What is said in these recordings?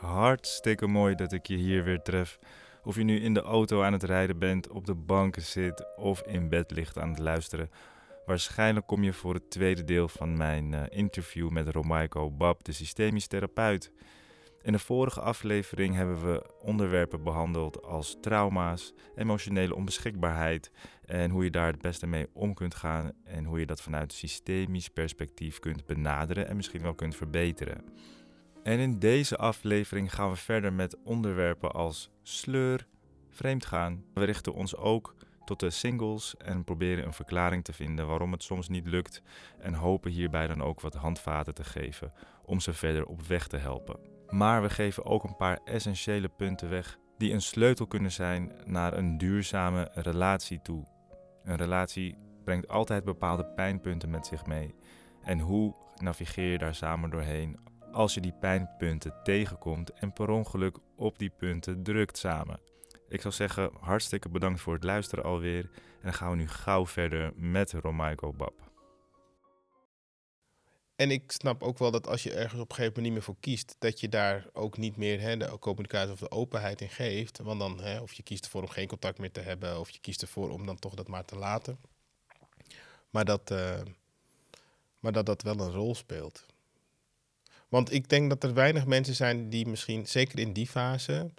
Hartstikke mooi dat ik je hier weer tref. Of je nu in de auto aan het rijden bent, op de banken zit of in bed ligt aan het luisteren. Waarschijnlijk kom je voor het tweede deel van mijn eh, interview met Romaiko Bab, de systemisch therapeut. In de vorige aflevering hebben we onderwerpen behandeld als trauma's, emotionele onbeschikbaarheid en hoe je daar het beste mee om kunt gaan en hoe je dat vanuit systemisch perspectief kunt benaderen en misschien wel kunt verbeteren. En in deze aflevering gaan we verder met onderwerpen als sleur, vreemdgaan. We richten ons ook tot de singles en proberen een verklaring te vinden waarom het soms niet lukt en hopen hierbij dan ook wat handvaten te geven om ze verder op weg te helpen. Maar we geven ook een paar essentiële punten weg die een sleutel kunnen zijn naar een duurzame relatie toe. Een relatie brengt altijd bepaalde pijnpunten met zich mee. En hoe navigeer je daar samen doorheen als je die pijnpunten tegenkomt en per ongeluk op die punten drukt samen? Ik zou zeggen, hartstikke bedankt voor het luisteren alweer. En dan gaan we nu gauw verder met Romaiko Bab. En ik snap ook wel dat als je ergens op een gegeven moment niet meer voor kiest, dat je daar ook niet meer hè, de communicatie of de openheid in geeft. Want dan, hè, of je kiest ervoor om geen contact meer te hebben, of je kiest ervoor om dan toch dat maar te laten. Maar dat, uh, maar dat dat wel een rol speelt. Want ik denk dat er weinig mensen zijn die misschien, zeker in die fase,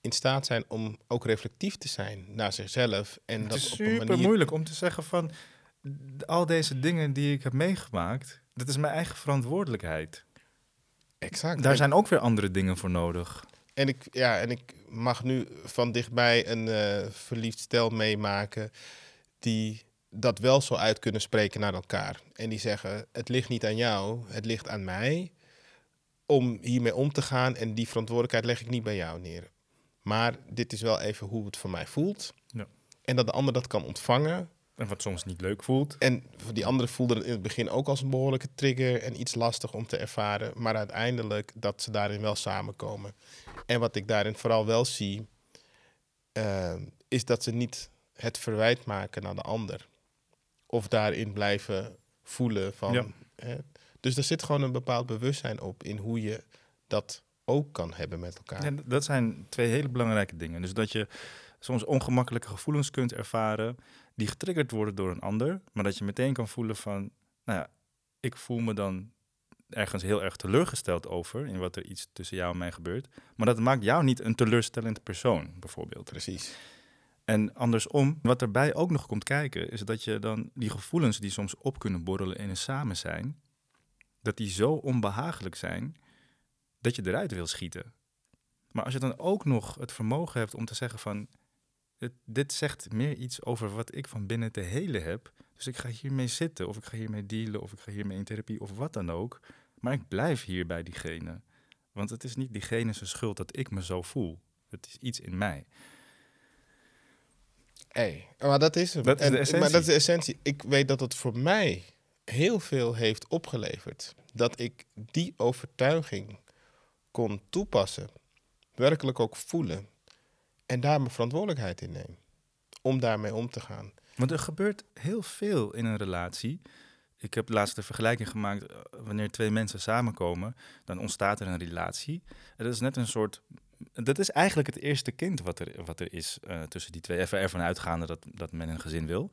in staat zijn om ook reflectief te zijn naar zichzelf. En het dat is op super een manier... moeilijk om te zeggen van al deze dingen die ik heb meegemaakt, dat is mijn eigen verantwoordelijkheid. Exact. Daar En- zijn ook weer andere dingen voor nodig. En ik, ja, en ik mag nu van dichtbij een eh, verliefd stel meemaken die dat wel zo uit kunnen spreken naar elkaar. En die zeggen, het ligt niet aan jou, het ligt aan mij om hiermee om te gaan. En die verantwoordelijkheid leg ik niet bij jou neer. Maar dit is wel even hoe het voor mij voelt. Ja. En dat de ander dat kan ontvangen. En wat soms niet leuk voelt. En die andere voelde het in het begin ook als een behoorlijke trigger en iets lastig om te ervaren. Maar uiteindelijk dat ze daarin wel samenkomen. En wat ik daarin vooral wel zie, eh, is dat ze niet het verwijt maken naar de ander. Of daarin blijven voelen van. Ja. hè. Dus er zit gewoon een bepaald bewustzijn op in hoe je dat ook kan hebben met elkaar. D- dat zijn twee hele belangrijke dingen. Dus dat je soms ongemakkelijke gevoelens kunt ervaren die getriggerd worden door een ander, maar dat je meteen kan voelen van, nou ja, ik voel me dan ergens heel erg teleurgesteld over in wat er iets tussen jou en mij gebeurt, maar dat maakt jou niet een teleurstellend persoon, bijvoorbeeld. Precies. En andersom, wat erbij ook nog komt kijken, is dat je dan die gevoelens die soms op kunnen borrelen in een samen zijn, dat die zo onbehagelijk zijn dat je eruit wil schieten. Maar als je dan ook nog het vermogen hebt om te zeggen van, het, dit zegt meer iets over wat ik van binnen te helen heb, dus ik ga hiermee zitten, of ik ga hiermee dealen, of ik ga hiermee in therapie, of wat dan ook, maar ik blijf hier bij diegene. Want het is niet diegene zijn schuld dat ik me zo voel. Het is iets in mij. Hey, maar dat is. Dat is de En- essentie. Maar dat is de essentie. Ik weet dat het voor mij heel veel heeft opgeleverd. Dat ik die overtuiging kon toepassen. Werkelijk ook voelen. En daar mijn verantwoordelijkheid in neem. Om daarmee om te gaan. Want er gebeurt heel veel in een relatie. Ik heb laatst de vergelijking gemaakt. eh, Wanneer twee mensen samenkomen, dan ontstaat er een relatie. En dat is net een soort. Dat is eigenlijk het eerste kind wat er, wat er is eh, tussen die twee. Even ervan uitgaande dat, dat men een gezin wil.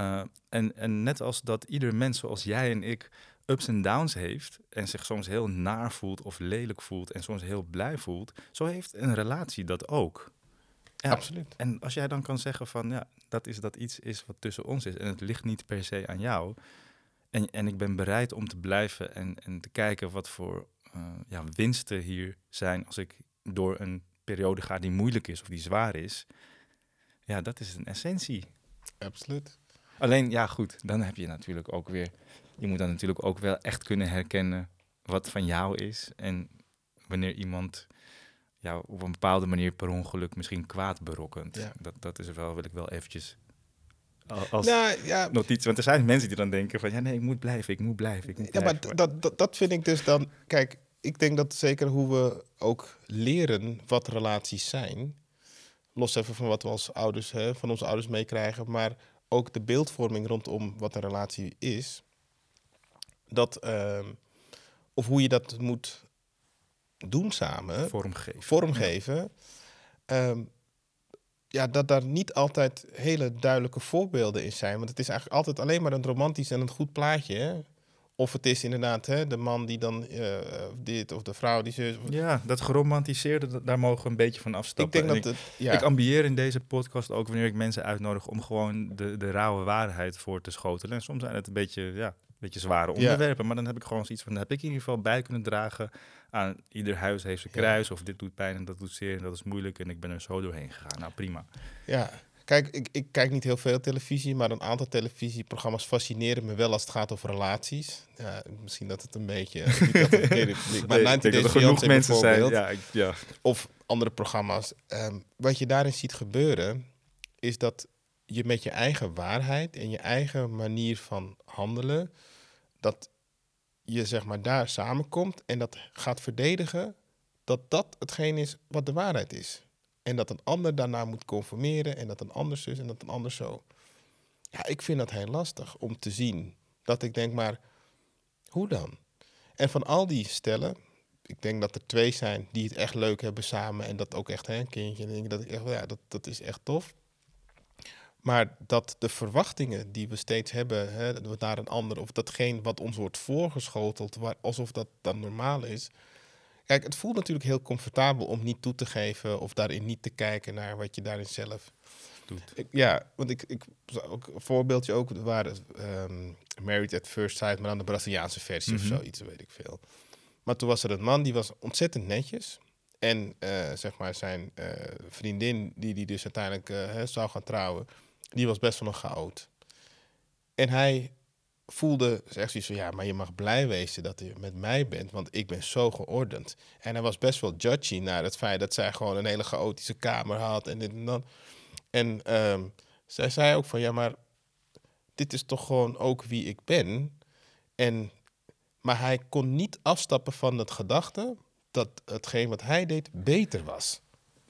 Eh, en, en net als dat ieder mens zoals jij en ik ups en downs heeft en zich soms heel naar voelt of lelijk voelt en soms heel blij voelt, zo heeft een relatie dat ook. Ja, Absoluut. en als jij dan kan zeggen van ja, dat is dat iets is wat tussen ons is en het ligt niet per se aan jou. En, en ik ben bereid om te blijven en, en te kijken wat voor eh, ja, winsten hier zijn als ik door een periode ga die moeilijk is of die zwaar is. Ja, dat is een essentie. Absoluut. Alleen, ja goed, dan heb je natuurlijk ook weer... Je moet dan natuurlijk ook wel echt kunnen herkennen wat van jou is. En wanneer iemand jou op een bepaalde manier per ongeluk misschien kwaad berokkent. Ja. Dat, dat is wel, wil ik wel eventjes al- als Nou ja, notitie. Want er zijn mensen die dan denken van... Ja, nee, ik moet blijven, ik moet blijven, ik moet Ja, blijven. maar dat, dat, dat vind ik dus dan. Kijk, ik denk dat zeker hoe we ook leren wat relaties zijn. Los even van wat we als ouders, hè, van onze ouders meekrijgen. Maar ook de beeldvorming rondom wat een relatie is. Dat, ehm, of hoe je dat moet doen samen, Vormgeven. vormgeven, ehm, ja, dat daar niet altijd hele duidelijke voorbeelden in zijn. Want het is eigenlijk altijd alleen maar een romantisch en een goed plaatje. Of het is inderdaad hè, de man die dan eh, dit of de vrouw die zus. Ja, dat geromantiseerde, daar mogen we een beetje van ik afstappen. denk En dat het, ja, Ik ambieer in deze podcast ook wanneer ik mensen uitnodig om gewoon de, de rauwe waarheid voor te schotelen. En soms zijn het een beetje, ja, een beetje zware onderwerpen, maar dan heb ik gewoon zoiets van, dan heb ik in ieder geval bij kunnen dragen aan ieder huis heeft zijn Ja. kruis, of dit doet pijn en dat doet zeer en dat is moeilijk en ik ben er zo doorheen gegaan. Nou, prima. ja. Kijk, ik, ik kijk niet heel veel televisie, maar een aantal televisieprogramma's fascineren me wel als het gaat over relaties. Ja, misschien dat het een beetje. niet dat het- nee, dit- maar Nee, 90 ik denk dat er genoeg mensen zijn. Ja, ik, ja. of andere programma's. Ehm, wat je daarin ziet gebeuren, is dat je met je eigen waarheid en je eigen manier van handelen, dat je zeg maar daar samenkomt en dat gaat verdedigen dat dat hetgeen is wat de waarheid is. En dat een ander daarna moet conformeren en dat een ander zus en dat een ander zo. Ja, ik vind dat heel lastig om te zien. Dat ik denk, maar hoe dan? En van al die stellen, ik denk dat er twee zijn die het echt leuk hebben samen en dat ook echt hè, een kindje. En denk dat ik echt, ja, dat, dat is echt tof. Maar dat de verwachtingen die we steeds hebben hè, naar een ander, of datgene wat ons wordt voorgeschoteld, waar, alsof dat dan normaal is. Kijk, het voelt natuurlijk heel comfortabel om niet toe te geven of daarin niet te kijken naar wat je daarin zelf Doet. ik, ja, want ik, ik ook een voorbeeldje ook er waren ehm, Married at First Sight, maar dan de Braziliaanse versie Mhm. of zoiets, weet ik veel. Maar toen was er een man die was ontzettend netjes. En eh, zeg maar zijn eh, vriendin, die die dus uiteindelijk eh, hè, zou gaan trouwen, die was best wel een chaot. En hij voelde echt zoiets van, ja, maar je mag blij wezen dat je met mij bent, want ik ben zo geordend. En hij was best wel judgy naar het feit dat zij gewoon een hele chaotische kamer had en dit en dat. En ehm, zij zei ook van, ja, maar dit is toch gewoon ook wie ik ben. En, maar hij kon niet afstappen van het gedachte dat hetgeen wat hij deed beter was.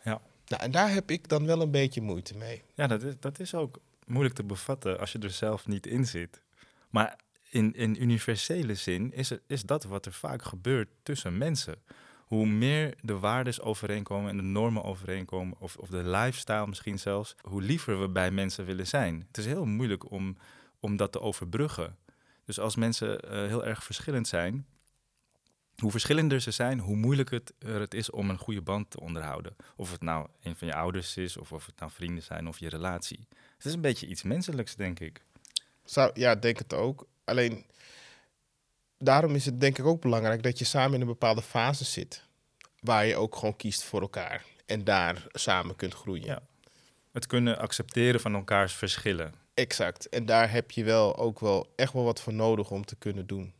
Ja. Nou, en daar heb ik dan wel een beetje moeite mee. Ja, dat is, dat is ook moeilijk te bevatten als je er zelf niet in zit. Maar in, in universele zin is, het, is dat wat er vaak gebeurt tussen mensen. Hoe meer de waardes overeenkomen en de normen overeenkomen, of, of de lifestyle misschien zelfs, hoe liever we bij mensen willen zijn. Het is heel moeilijk om, om dat te overbruggen. Dus als mensen eh, heel erg verschillend zijn, hoe verschillender ze zijn, hoe moeilijker het, er het is om een goede band te onderhouden. Of het nou een van je ouders is, of of het nou vrienden zijn, of je relatie. Het is een beetje iets menselijks, denk ik. Zou, ja, denk het ook. Alleen, daarom is het denk ik ook belangrijk dat je samen in een bepaalde fase zit. Waar je ook gewoon kiest voor elkaar. En daar samen kunt groeien. Ja. Het kunnen accepteren van elkaars verschillen. Exact. En daar heb je wel ook wel echt wel wat voor nodig om te kunnen doen.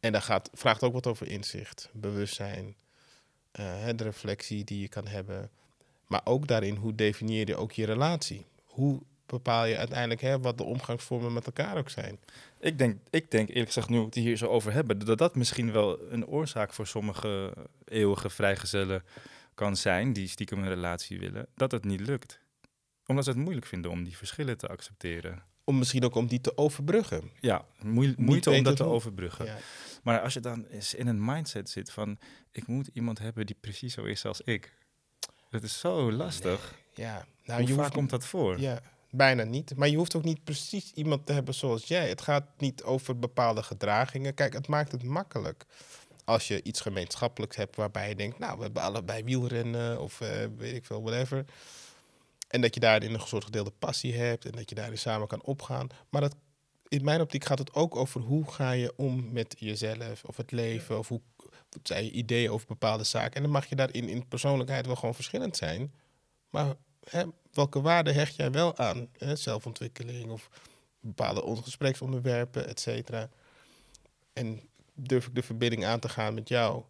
En dat gaat, vraagt ook wat over inzicht, bewustzijn, hè, de reflectie die je kan hebben. Maar ook daarin, hoe definieer je ook je relatie? Hoe bepaal je uiteindelijk hè, wat de omgangsvormen met elkaar ook zijn? Ik denk, ik denk eerlijk gezegd, nu we het hier zo over hebben, dat dat misschien wel een oorzaak voor sommige eeuwige vrijgezellen kan zijn, die stiekem een relatie willen, dat het niet lukt. Omdat ze het moeilijk vinden om die verschillen te accepteren. Om misschien ook om die te overbruggen. Ja, moe- moeite om dat te overbruggen. Ja. Maar als je dan eens in een mindset zit van, ik moet iemand hebben die precies zo is als ik. Dat is zo lastig. ja. Nou, Hoe vaak komt dat voor? Ja, bijna niet. Maar je hoeft ook niet precies iemand te hebben zoals jij. Het gaat niet over bepaalde gedragingen. Kijk, het maakt het makkelijk. Als je iets gemeenschappelijks hebt waarbij je denkt, nou, we hebben allebei wielrennen of eh, weet ik veel, whatever. En dat je daarin een soort gedeelde passie hebt en dat je daarin samen kan opgaan. Maar dat, in mijn optiek gaat het ook over hoe ga je om met jezelf of het leven of hoe zijn je ideeën over bepaalde zaken. En dan mag je daarin in persoonlijkheid wel gewoon verschillend zijn. Maar hè, welke waarde hecht jij wel aan? Hè? Zelfontwikkeling of bepaalde on- gespreksonderwerpen, et cetera. En durf ik de verbinding aan te gaan met jou,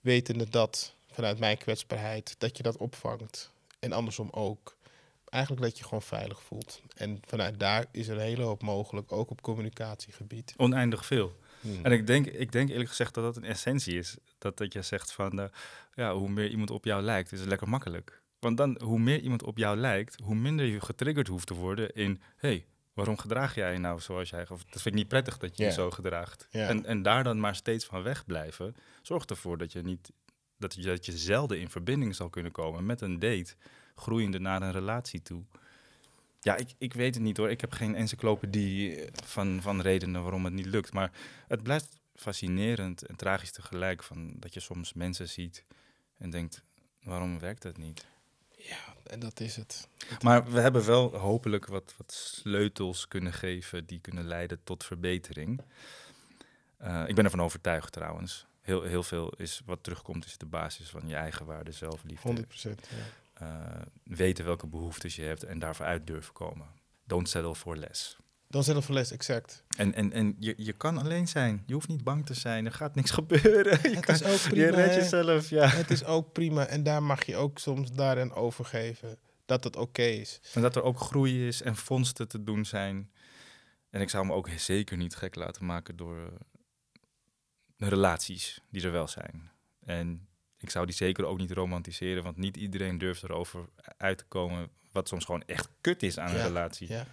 wetende dat vanuit mijn kwetsbaarheid, dat je dat opvangt. En andersom ook. Eigenlijk dat je gewoon veilig voelt. En vanuit daar is er een hele hoop mogelijk, ook op communicatiegebied. Oneindig veel. Hmm. En ik denk, ik denk eerlijk gezegd dat dat een essentie is. Dat, dat je zegt van, eh, ja, hoe meer iemand op jou lijkt, is het lekker makkelijk. Want dan, hoe meer iemand op jou lijkt, hoe minder je getriggerd hoeft te worden in, hey, waarom gedraag jij je nou zoals jij, of dat vind ik niet prettig dat je je zo gedraagt. En, en daar dan maar steeds van wegblijven, zorgt ervoor dat je niet dat je, dat je zelden in verbinding zal kunnen komen met een date, groeiende naar een relatie toe. Ja, ik, ik weet het niet hoor. Ik heb geen encyclopedie van, van redenen waarom het niet lukt. Maar het blijft fascinerend en tragisch tegelijk van dat je soms mensen ziet en denkt, waarom werkt dat niet? Ja, en dat is het. Maar we hebben wel hopelijk wat, wat sleutels kunnen geven die kunnen leiden tot verbetering. Uh, ik ben ervan overtuigd trouwens. Heel, heel veel is wat terugkomt, is de basis van je eigen waarde, zelfliefde. 100 procent. Ja. Uh, weten welke behoeftes je hebt en daarvoor uit durven komen. Don't settle for less. Less, exact. En, en, en je, je kan alleen zijn. Je hoeft niet bang te zijn. Er gaat niks gebeuren. Je, het kan, is ook prima, je redt jezelf, ja. Het is ook prima. En daar mag je ook soms daarin overgeven. Dat het oké is. En dat er ook groei is en vondsten te doen zijn. En ik zou me ook zeker niet gek laten maken door de relaties die er wel zijn. En ik zou die zeker ook niet romantiseren, want niet iedereen durft erover uit te komen wat soms gewoon echt kut is aan Ja, een relatie. Ja.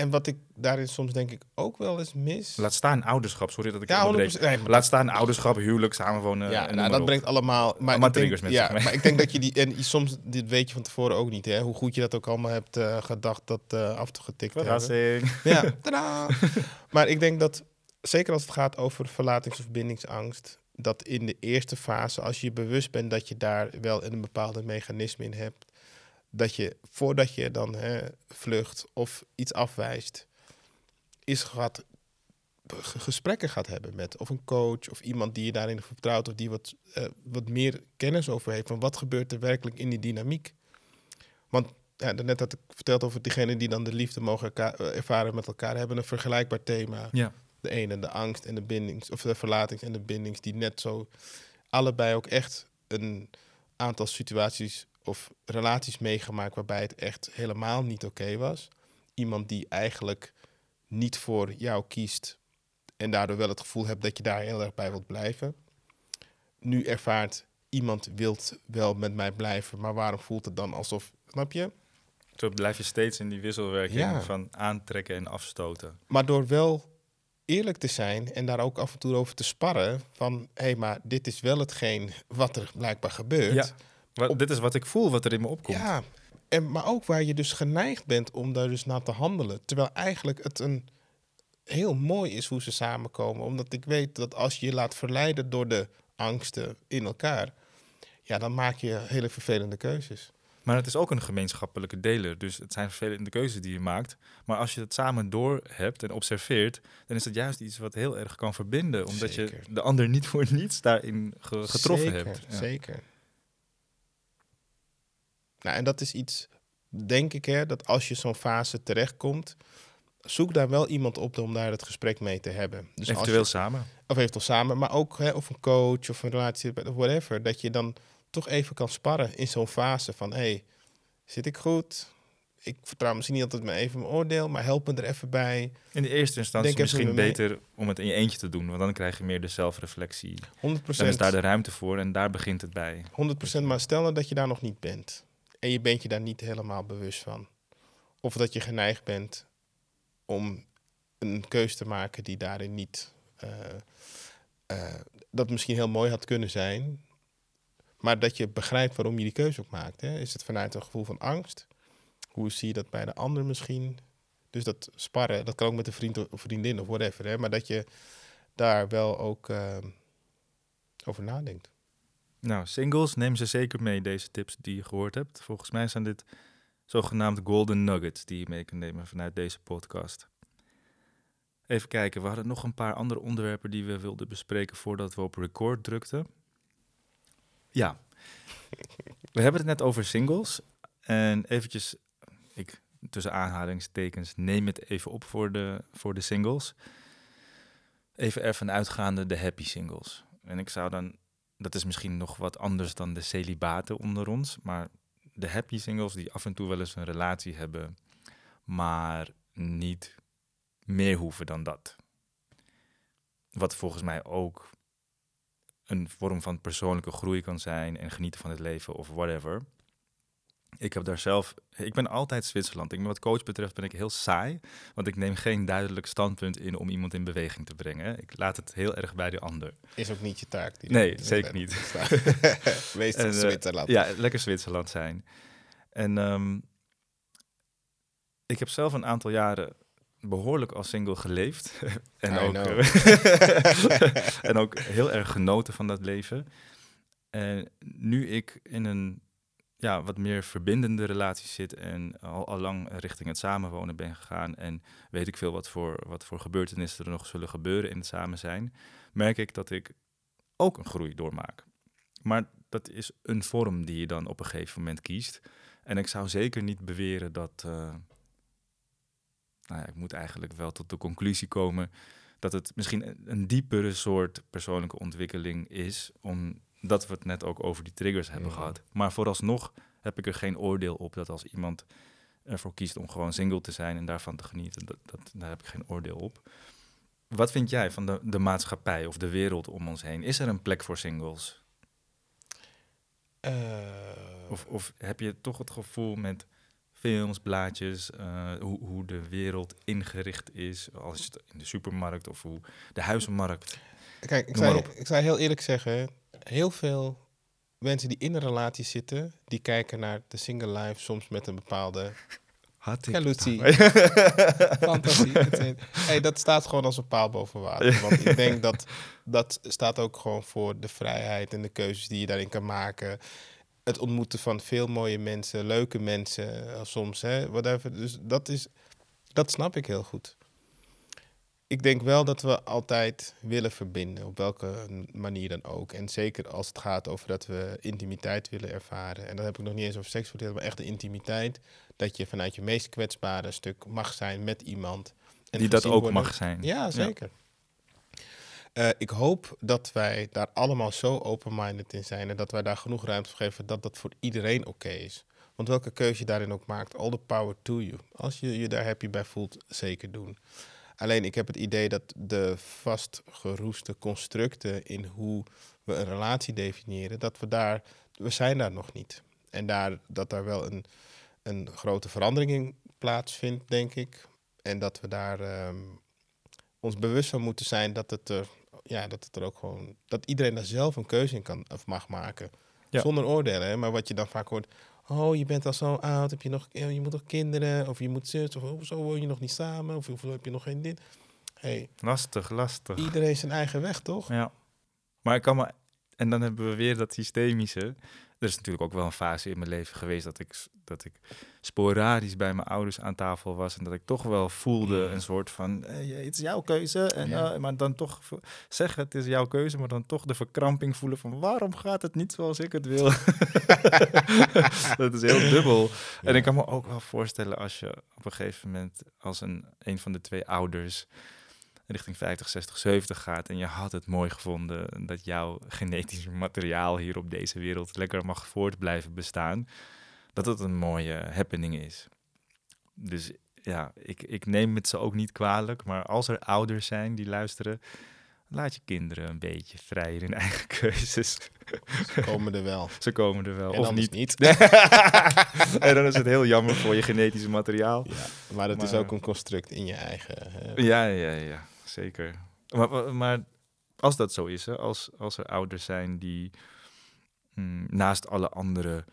En wat ik daarin soms denk ik ook wel eens mis. Laat staan ouderschap, sorry dat ik ja, je 100%. onderbreek. Nee, Laat staan ouderschap, huwelijk, samenwonen. ja, en noem nou, dat op. brengt allemaal. Maar, Allemaal ik denk, triggers met ja, zich mee. maar ik denk dat je die. En soms, dit weet je van tevoren ook niet, hè? Hoe goed je dat ook allemaal hebt eh, gedacht dat eh af te getikt hebben. Verrassing. Ja, tadaa! maar ik denk dat, zeker als het gaat over verlatings- of bindingsangst, dat in de eerste fase, als je je bewust bent dat je daar wel een bepaalde mechanisme in hebt, dat je voordat je dan hè, vlucht of iets afwijst, is gaat g- gesprekken gaat hebben met of een coach of iemand die je daarin vertrouwt of die wat, eh, wat meer kennis over heeft van wat gebeurt er werkelijk in die dynamiek. Want ja, net had ik verteld over diegenen die dan de liefde mogen eh, ervaren met elkaar, hebben een vergelijkbaar thema. Ja. De ene, de angst en de bindings, of de verlatings en de bindings, die net zo allebei ook echt een aantal situaties of relaties meegemaakt waarbij het echt helemaal niet oké was. Iemand die eigenlijk niet voor jou kiest en daardoor wel het gevoel hebt dat je daar heel erg bij wilt blijven. Nu ervaart iemand wilt wel met mij blijven, maar waarom voelt het dan alsof, snap je? Zo blijf je steeds in die wisselwerking Ja. van aantrekken en afstoten. Maar door wel eerlijk te zijn en daar ook af en toe over te sparren van hé, hey, maar dit is wel hetgeen wat er blijkbaar gebeurt. Ja. Wat, Op- Dit is wat ik voel, wat er in me opkomt. Ja, en, maar ook waar je dus geneigd bent om daar dus naar te handelen. Terwijl eigenlijk het een heel mooi is hoe ze samenkomen. Omdat ik weet dat als je je laat verleiden door de angsten in elkaar, ja, dan maak je hele vervelende keuzes. Maar het is ook een gemeenschappelijke deler. Dus het zijn vervelende keuzes die je maakt. Maar als je het samen door hebt en observeert, dan is het juist iets wat heel erg kan verbinden. Omdat je Zeker. de ander niet voor niets daarin ge- getroffen zeker, hebt. Ja. Zeker. Nou, en dat is iets, denk ik, hè, dat als je zo'n fase terechtkomt, zoek daar wel iemand op om daar het gesprek mee te hebben. Dus Eventueel je- samen. of eventueel samen, maar ook hè, of een coach of een relatie, of whatever, dat je dan toch even kan sparren in zo'n fase van, hey, zit ik goed? Ik vertrouw misschien niet altijd maar even mijn oordeel, maar help me er even bij. In de eerste instantie Denk misschien beter om het in je eentje te doen. Want dan krijg je meer de zelfreflectie. 100%. Dan is daar de ruimte voor en daar begint het bij. 100% maar stel nou dat je daar nog niet bent. En je bent je daar niet helemaal bewust van. Of dat je geneigd bent om een keus te maken die daarin niet... eh, eh, dat misschien heel mooi had kunnen zijn. Maar dat je begrijpt waarom je die keuze ook maakt. Hè? Is het vanuit een gevoel van angst? Hoe zie je dat bij de ander misschien? Dus dat sparren, dat kan ook met een vriend of vriendin of whatever. Hè? Maar dat je daar wel ook eh, over nadenkt. Nou, singles, neem ze zeker mee, deze tips die je gehoord hebt. Volgens mij zijn dit zogenaamde golden nuggets die je mee kunt nemen vanuit deze podcast. Even kijken, we hadden nog een paar andere onderwerpen die we wilden bespreken voordat we op record drukten. Ja, we hebben het net over singles. En eventjes, ik tussen aanhalingstekens, neem het even op voor de, voor de singles. Even ervan uitgaande de happy singles. En ik zou dan dat is misschien nog wat anders dan de celibaten onder ons. Maar de happy singles die af en toe wel eens een relatie hebben, maar niet meer hoeven dan dat. Wat volgens mij ook een vorm van persoonlijke groei kan zijn en genieten van het leven of whatever. Ik heb daar zelf, ik ben altijd Zwitserland. Ik, wat coach betreft ben ik heel saai, want ik neem geen duidelijk standpunt in om iemand in beweging te brengen. Ik laat het heel erg bij de ander. Is ook niet je taak. Die nee, zeker niet. Meestal uh, Zwitserland. Ja, lekker Zwitserland zijn. En um, ik heb zelf een aantal jaren behoorlijk als single geleefd. en, ook, en ook heel erg genoten van dat leven. En nu ik in een ja, wat meer verbindende relatie zit en al, al lang richting het samenwonen ben gegaan en weet ik veel wat voor, wat voor gebeurtenissen er nog zullen gebeuren in het samen zijn, merk ik dat ik ook een groei doormaak. Maar dat is een vorm die je dan op een gegeven moment kiest. En ik zou zeker niet beweren dat. Uh, nou ja, ik moet eigenlijk wel tot de conclusie komen dat het misschien een diepere soort persoonlijke ontwikkeling is, omdat we het net ook over die triggers hebben gehad. Maar vooralsnog heb ik er geen oordeel op dat als iemand ervoor kiest om gewoon single te zijn en daarvan te genieten, dat, dat, daar heb ik geen oordeel op. Wat vind jij van de, de maatschappij of de wereld om ons heen? Is er een plek voor singles? Uh, of, of heb je toch het gevoel met films, blaadjes, uh, hoe, hoe de wereld ingericht is, als het in de supermarkt of hoe de huizenmarkt. Kijk, ik zou, ik zou heel eerlijk zeggen, heel veel mensen die in een relatie zitten, die kijken naar de single life soms met een bepaalde jaloezie. Fantasie. hey, dat staat gewoon als een paal boven water. Want ik denk dat dat staat ook gewoon voor de vrijheid en de keuzes die je daarin kan maken het ontmoeten van veel mooie mensen, leuke mensen eh, soms, hè, whatever. Dus dat is, dat snap ik heel goed. Ik denk wel dat we altijd willen verbinden, op welke manier dan ook. En zeker als het gaat over dat we intimiteit willen ervaren. En dan heb ik nog niet eens over seks maar echt de intimiteit. Dat je vanuit je meest kwetsbare stuk mag zijn met iemand. En Die dat ook mag zijn. Ja, zeker. Uh, ik hoop dat wij daar allemaal zo open-minded in zijn en dat wij daar genoeg ruimte voor geven dat dat voor iedereen oké is. Want welke keuze je daarin ook maakt, all the power to you. Als je je daar happy bij voelt, zeker doen. Alleen ik heb het idee dat de vastgeroeste constructen in hoe we een relatie definiëren, dat we daar, we zijn daar nog niet. En daar, dat daar wel een, een grote verandering in plaatsvindt, denk ik. En dat we daar um, ons bewust van moeten zijn dat het er ja, dat het er ook gewoon. Dat iedereen daar zelf een keuze in kan of mag maken. Zonder oordelen. Hè? Maar wat je dan vaak hoort. Oh, je bent al zo oud. Heb je nog. Je moet nog kinderen. Of je moet zus. Of zo woon je nog niet samen. Of hoeveel heb je nog geen dit. Hey, lastig, lastig. Iedereen zijn eigen weg, toch? Ja. Maar ik kan me. En dan hebben we weer dat systemische er is natuurlijk ook wel een fase in mijn leven geweest dat ik, dat ik sporadisch bij mijn ouders aan tafel was. En dat ik toch wel voelde een soort van, hey, het is jouw keuze. En, uh, maar dan toch zeggen, het is jouw keuze, maar dan toch de verkramping voelen van, waarom gaat het niet zoals ik het wil? dat is heel dubbel. En ik kan me ook wel voorstellen als je op een gegeven moment als een, een van de twee ouders richting 50, 60, 70 gaat en je had het mooi gevonden dat jouw genetisch materiaal hier op deze wereld lekker mag voort blijven bestaan, dat het een mooie happening is. Dus ja, ik, ik neem het ze ook niet kwalijk, maar als er ouders zijn die luisteren, laat je kinderen een beetje vrij in eigen keuzes. Ze komen er wel. Ze komen er wel. En of niet. niet. en dan is het heel jammer voor je genetische materiaal. Ja, maar het is ook een construct in je eigen. Hè? Ja, ja, ja zeker. Maar, maar, als dat zo is, hè, als, als er ouders zijn die mm, naast alle andere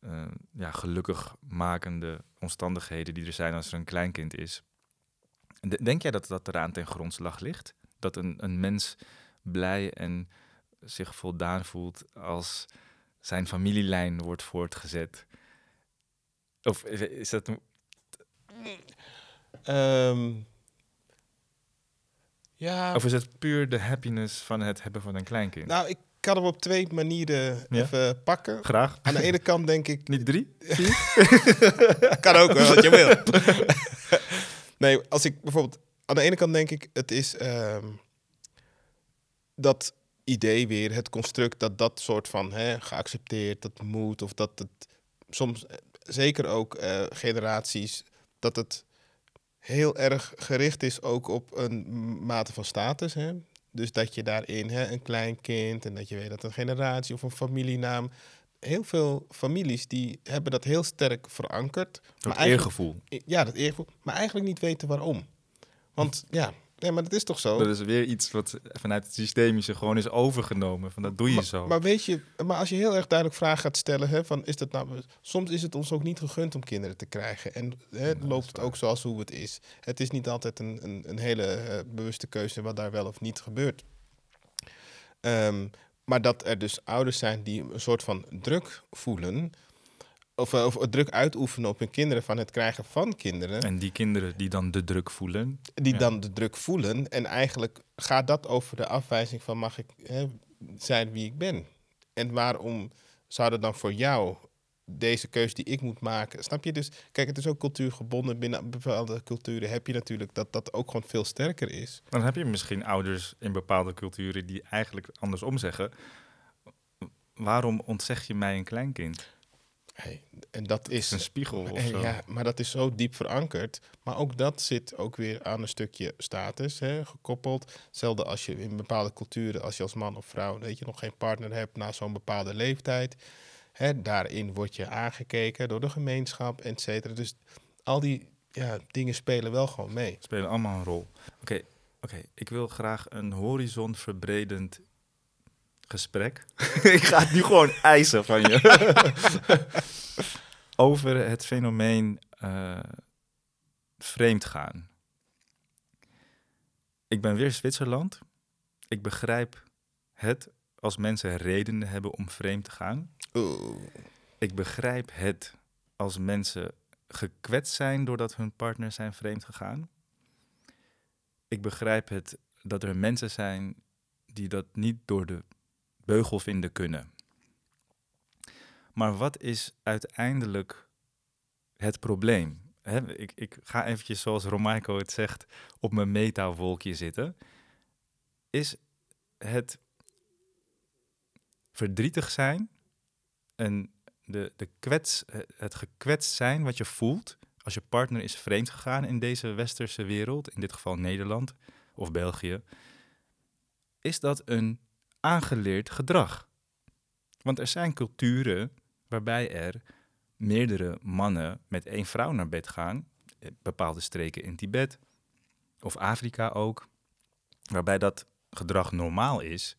uh, ja, gelukkig makende omstandigheden die er zijn als er een kleinkind is, denk jij dat dat eraan ten grondslag ligt? Dat een, een mens blij en zich voldaan voelt als zijn familielijn wordt voortgezet? Of is dat... Um, ja. Of is het puur de happiness van het hebben van een kleinkind? Nou, ik kan hem op twee manieren even pakken. Graag. Aan de ene kant denk ik... Niet drie? kan ook wel, wat je wil. nee, als ik bijvoorbeeld... Aan de ene kant denk ik, het is ehm, dat idee weer, het construct dat dat soort van hè, geaccepteerd, dat moet, of dat het soms eh, zeker ook uh, generaties, dat het heel erg gericht is ook op een mate van status. Hè? Dus dat je daarin hè, een klein kind en dat je weet dat een generatie of een familienaam heel veel families die hebben dat heel sterk verankerd. Dat maar eergevoel. Ja, dat eergevoel. Maar eigenlijk niet weten waarom. Want ja, nee, maar dat is toch zo? Dat is weer iets wat vanuit het systemische gewoon is overgenomen. Van dat doe je maar, zo. Maar weet je, maar als je heel erg duidelijk vragen gaat stellen, hè, van is dat nou, soms is het ons ook niet gegund om kinderen te krijgen. En hè, loopt het ook zoals hoe het is. Het is niet altijd een, een, een hele eh, bewuste keuze wat daar wel of niet gebeurt. Ehm, maar dat er dus ouders zijn die een soort van druk voelen. Of, eh, of druk uitoefenen op hun kinderen van het krijgen van kinderen. En die kinderen die dan de druk voelen. die Ja. dan de druk voelen. En eigenlijk gaat dat over de afwijzing van mag ik hè, zijn wie ik ben. En waarom zou er dan voor jou deze keuze die ik moet maken, snap je? Dus kijk, het is ook cultuurgebonden. Binnen bepaalde culturen heb je natuurlijk dat dat ook gewoon veel sterker is. Dan heb je misschien ouders in bepaalde culturen die eigenlijk andersom zeggen. Waarom ontzeg je mij een kleinkind? Hey, en dat is een spiegel of zo. ja, maar dat is zo diep verankerd. Maar ook dat zit ook weer aan een stukje status hè, gekoppeld. Hetzelfde als je in bepaalde culturen, als je als man of vrouw weet je, nog geen partner hebt na zo'n bepaalde leeftijd. Hè, daarin word je aangekeken door de gemeenschap, et cetera. Dus al die ja, dingen spelen wel gewoon mee. spelen allemaal een rol. Oké, oké. ik wil graag een horizon verbredend gesprek. ik ga het nu gewoon eisen van je. Over het fenomeen eh vreemd gaan. Ik ben weer Zwitserland. Ik begrijp het als mensen redenen hebben om vreemd te gaan. Oeh. Ik begrijp het als mensen gekwetst zijn doordat hun partners zijn vreemd gegaan. Ik begrijp het dat er mensen zijn die dat niet door de beugel vinden kunnen. Maar wat is uiteindelijk het probleem? Ik, ik ga eventjes, zoals Romaiko het zegt, op mijn meta-wolkje zitten. Is het verdrietig zijn en de, de kwets, het gekwetst zijn wat je voelt als je partner is vreemd gegaan in deze westerse wereld, in dit geval Nederland of België, is dat een aangeleerd gedrag. Want er zijn culturen waarbij er meerdere mannen met één vrouw naar bed gaan, eh, bepaalde streken in Tibet of Afrika ook, waarbij dat gedrag normaal is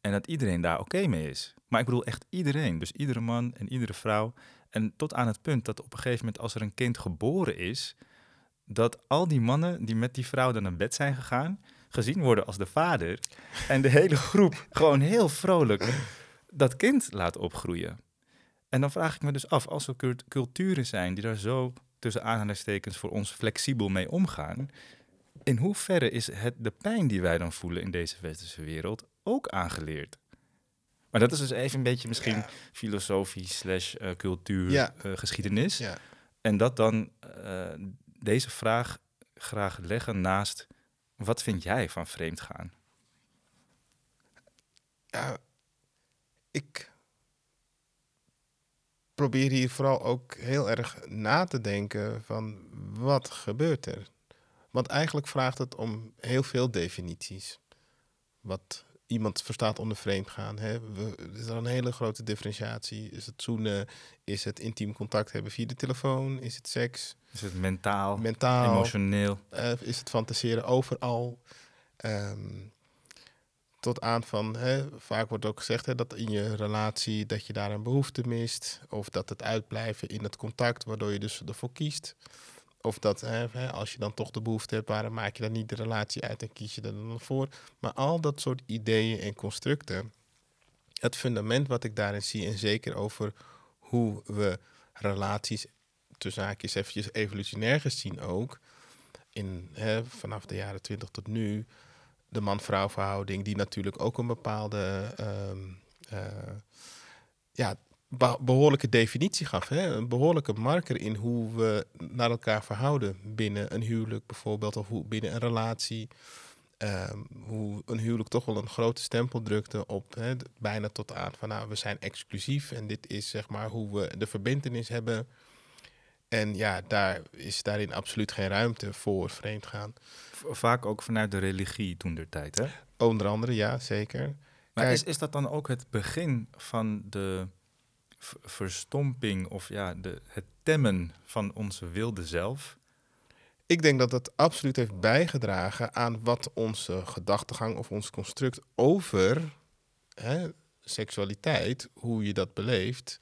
en dat iedereen daar oké mee is. Maar ik bedoel echt iedereen, dus iedere man en iedere vrouw. En tot aan het punt dat op een gegeven moment als er een kind geboren is, dat al die mannen die met die vrouw dan naar bed zijn gegaan, gezien worden als de vader. En de hele groep gewoon heel vrolijk dat kind laat opgroeien. En dan vraag ik me dus af, als er cult- culturen zijn die daar zo tussen aanhalingstekens voor ons flexibel mee omgaan, in hoeverre is het de pijn die wij dan voelen in deze westerse wereld ook aangeleerd? Maar dat is dus even een beetje misschien Ja. filosofie slash eh, cultuur Ja. eh, geschiedenis. Ja. En dat dan eh, deze vraag graag leggen naast wat vind jij van vreemd gaan? Ja, ik probeer hier vooral ook heel erg na te denken van wat gebeurt er? Want eigenlijk vraagt het om heel veel definities. Wat iemand verstaat onder vreemd gaan. Hè? We, is er een hele grote differentiatie. Is het zoenen? Is het intiem contact hebben via de telefoon? Is het seks? Is het mentaal, Mentaal? emotioneel? Eh, is het fantaseren overal? Ehm, tot aan van, hè, vaak wordt ook gezegd hè, dat in je relatie dat je daar een behoefte mist. Of dat het uitblijven in het contact, waardoor je dus ervoor kiest. Of dat als je dan toch de behoefte hebt, waarom maak je dan niet de relatie uit en kies je er dan voor. Maar al dat soort ideeën en constructen. Het fundament wat ik daarin zie, en zeker over hoe we relaties, tussen haakjes eventjes evolutionair gezien ook, in, vanaf de jaren 20 tot nu, de man-vrouw verhouding, die natuurlijk ook een bepaalde ehm, eh, ja, behoorlijke definitie gaf. Hè? Een behoorlijke marker in hoe we naar elkaar verhouden binnen een huwelijk bijvoorbeeld, of hoe, binnen een relatie. Ehm, hoe een huwelijk toch wel een grote stempel drukte op hè, bijna tot aan van nou, we zijn exclusief en dit is zeg maar hoe we de verbindenis hebben. En ja, daar is daarin absoluut geen ruimte voor vreemdgaan. Vaak ook vanuit de religie toen der tijd, hè? Onder andere, ja, zeker. Maar Kijk- is, is dat dan ook het begin van de verstomping of ja, de, het temmen van onze wilde zelf. Ik denk dat dat absoluut heeft bijgedragen aan wat onze gedachtegang of ons construct over hè, seksualiteit, hoe je dat beleeft,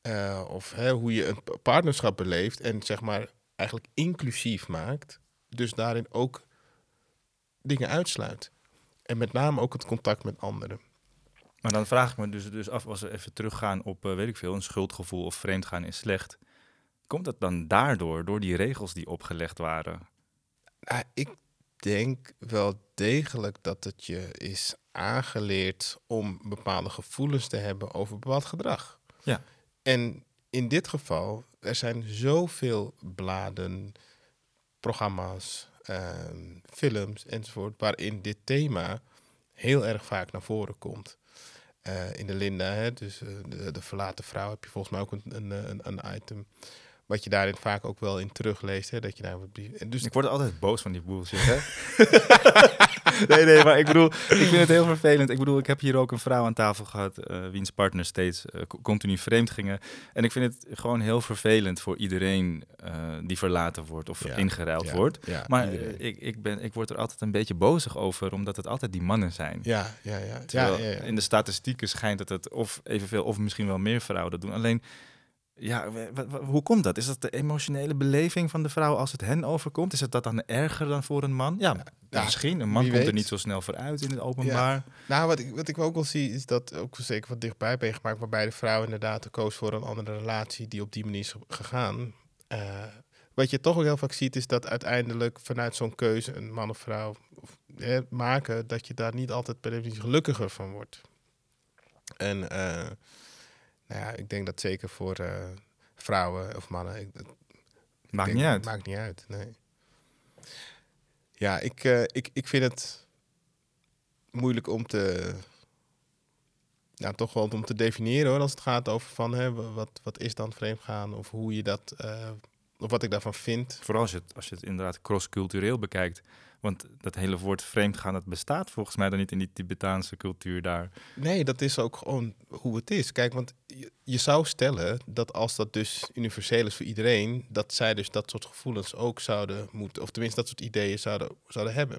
eh, of hè, hoe je een pa- partnerschap beleeft en zeg maar eigenlijk inclusief maakt, dus daarin ook dingen uitsluit. En met name ook het contact met anderen. Maar dan vraag ik me dus, dus af, als we even teruggaan op, eh, weet ik veel, een schuldgevoel of vreemdgaan is slecht. Komt dat dan daardoor, door die regels die opgelegd waren? Ah, ik denk wel degelijk dat het je is aangeleerd om bepaalde gevoelens te hebben over bepaald gedrag. Ja. En in dit geval, er zijn zoveel bladen, programma's, ehm, films enzovoort, waarin dit thema heel erg vaak naar voren komt. Eh, in de Linda, hè, dus eh, de, de verlaten vrouw, heb je volgens mij ook een, een, een, een item. Wat je daarin vaak ook wel in terugleest. Hè, dat je daar, dus Ik word altijd boos van die bullshit, hè? nee, nee, maar ik bedoel, ik vind het heel vervelend. Ik bedoel, ik heb hier ook een vrouw aan tafel gehad, eh, wiens partner steeds eh, co- continu vreemd gingen. En ik vind het gewoon heel vervelend voor iedereen eh, die verlaten wordt of Ja, ingeruild ja, wordt. ja, Maar ik, ik, ben, ik word er altijd een beetje bozig over, omdat het altijd die mannen zijn. Ja, ja, ja. Terwijl ja, ja, ja. in de statistieken schijnt dat het of evenveel of misschien wel meer vrouwen dat doen. Alleen, ja, hoe komt dat? Is dat de emotionele beleving van de vrouw als het hen overkomt? Is het dat dan erger dan voor een man? Ja, ja, misschien. Een man komt er niet zo snel voor uit in het openbaar. Nou, wat ik, wat ik ook wel zie, is dat ook zeker wat dichtbij heb meegemaakt, waarbij de vrouw inderdaad koos voor een andere relatie die op die manier is gegaan. Eh, wat je toch ook heel vaak ziet, is dat uiteindelijk vanuit zo'n keuze een man of vrouw of, eh, maken, dat je daar niet altijd per definitie gelukkiger van wordt. En eh, nou ja, ik denk dat zeker voor eh, vrouwen of mannen. Ik, ik Maakt denk- niet uit. Maakt niet uit, nee. Ja, ik, eh, ik, ik vind het moeilijk om te... Nou, toch wel om te definiëren hoor, als het gaat over van... Hè, wat, wat is dan vreemdgaan of hoe je dat... eh, of wat ik daarvan vind. Vooral als je het, als je het inderdaad cross-cultureel bekijkt. Want dat hele woord vreemdgaan, dat bestaat volgens mij dan niet in die Tibetaanse cultuur daar. Nee, dat is ook gewoon hoe het is. Kijk, want je, je zou stellen dat als dat dus universeel is voor iedereen... dat zij dus dat soort gevoelens ook zouden moeten... of tenminste dat soort ideeën zouden, zouden hebben.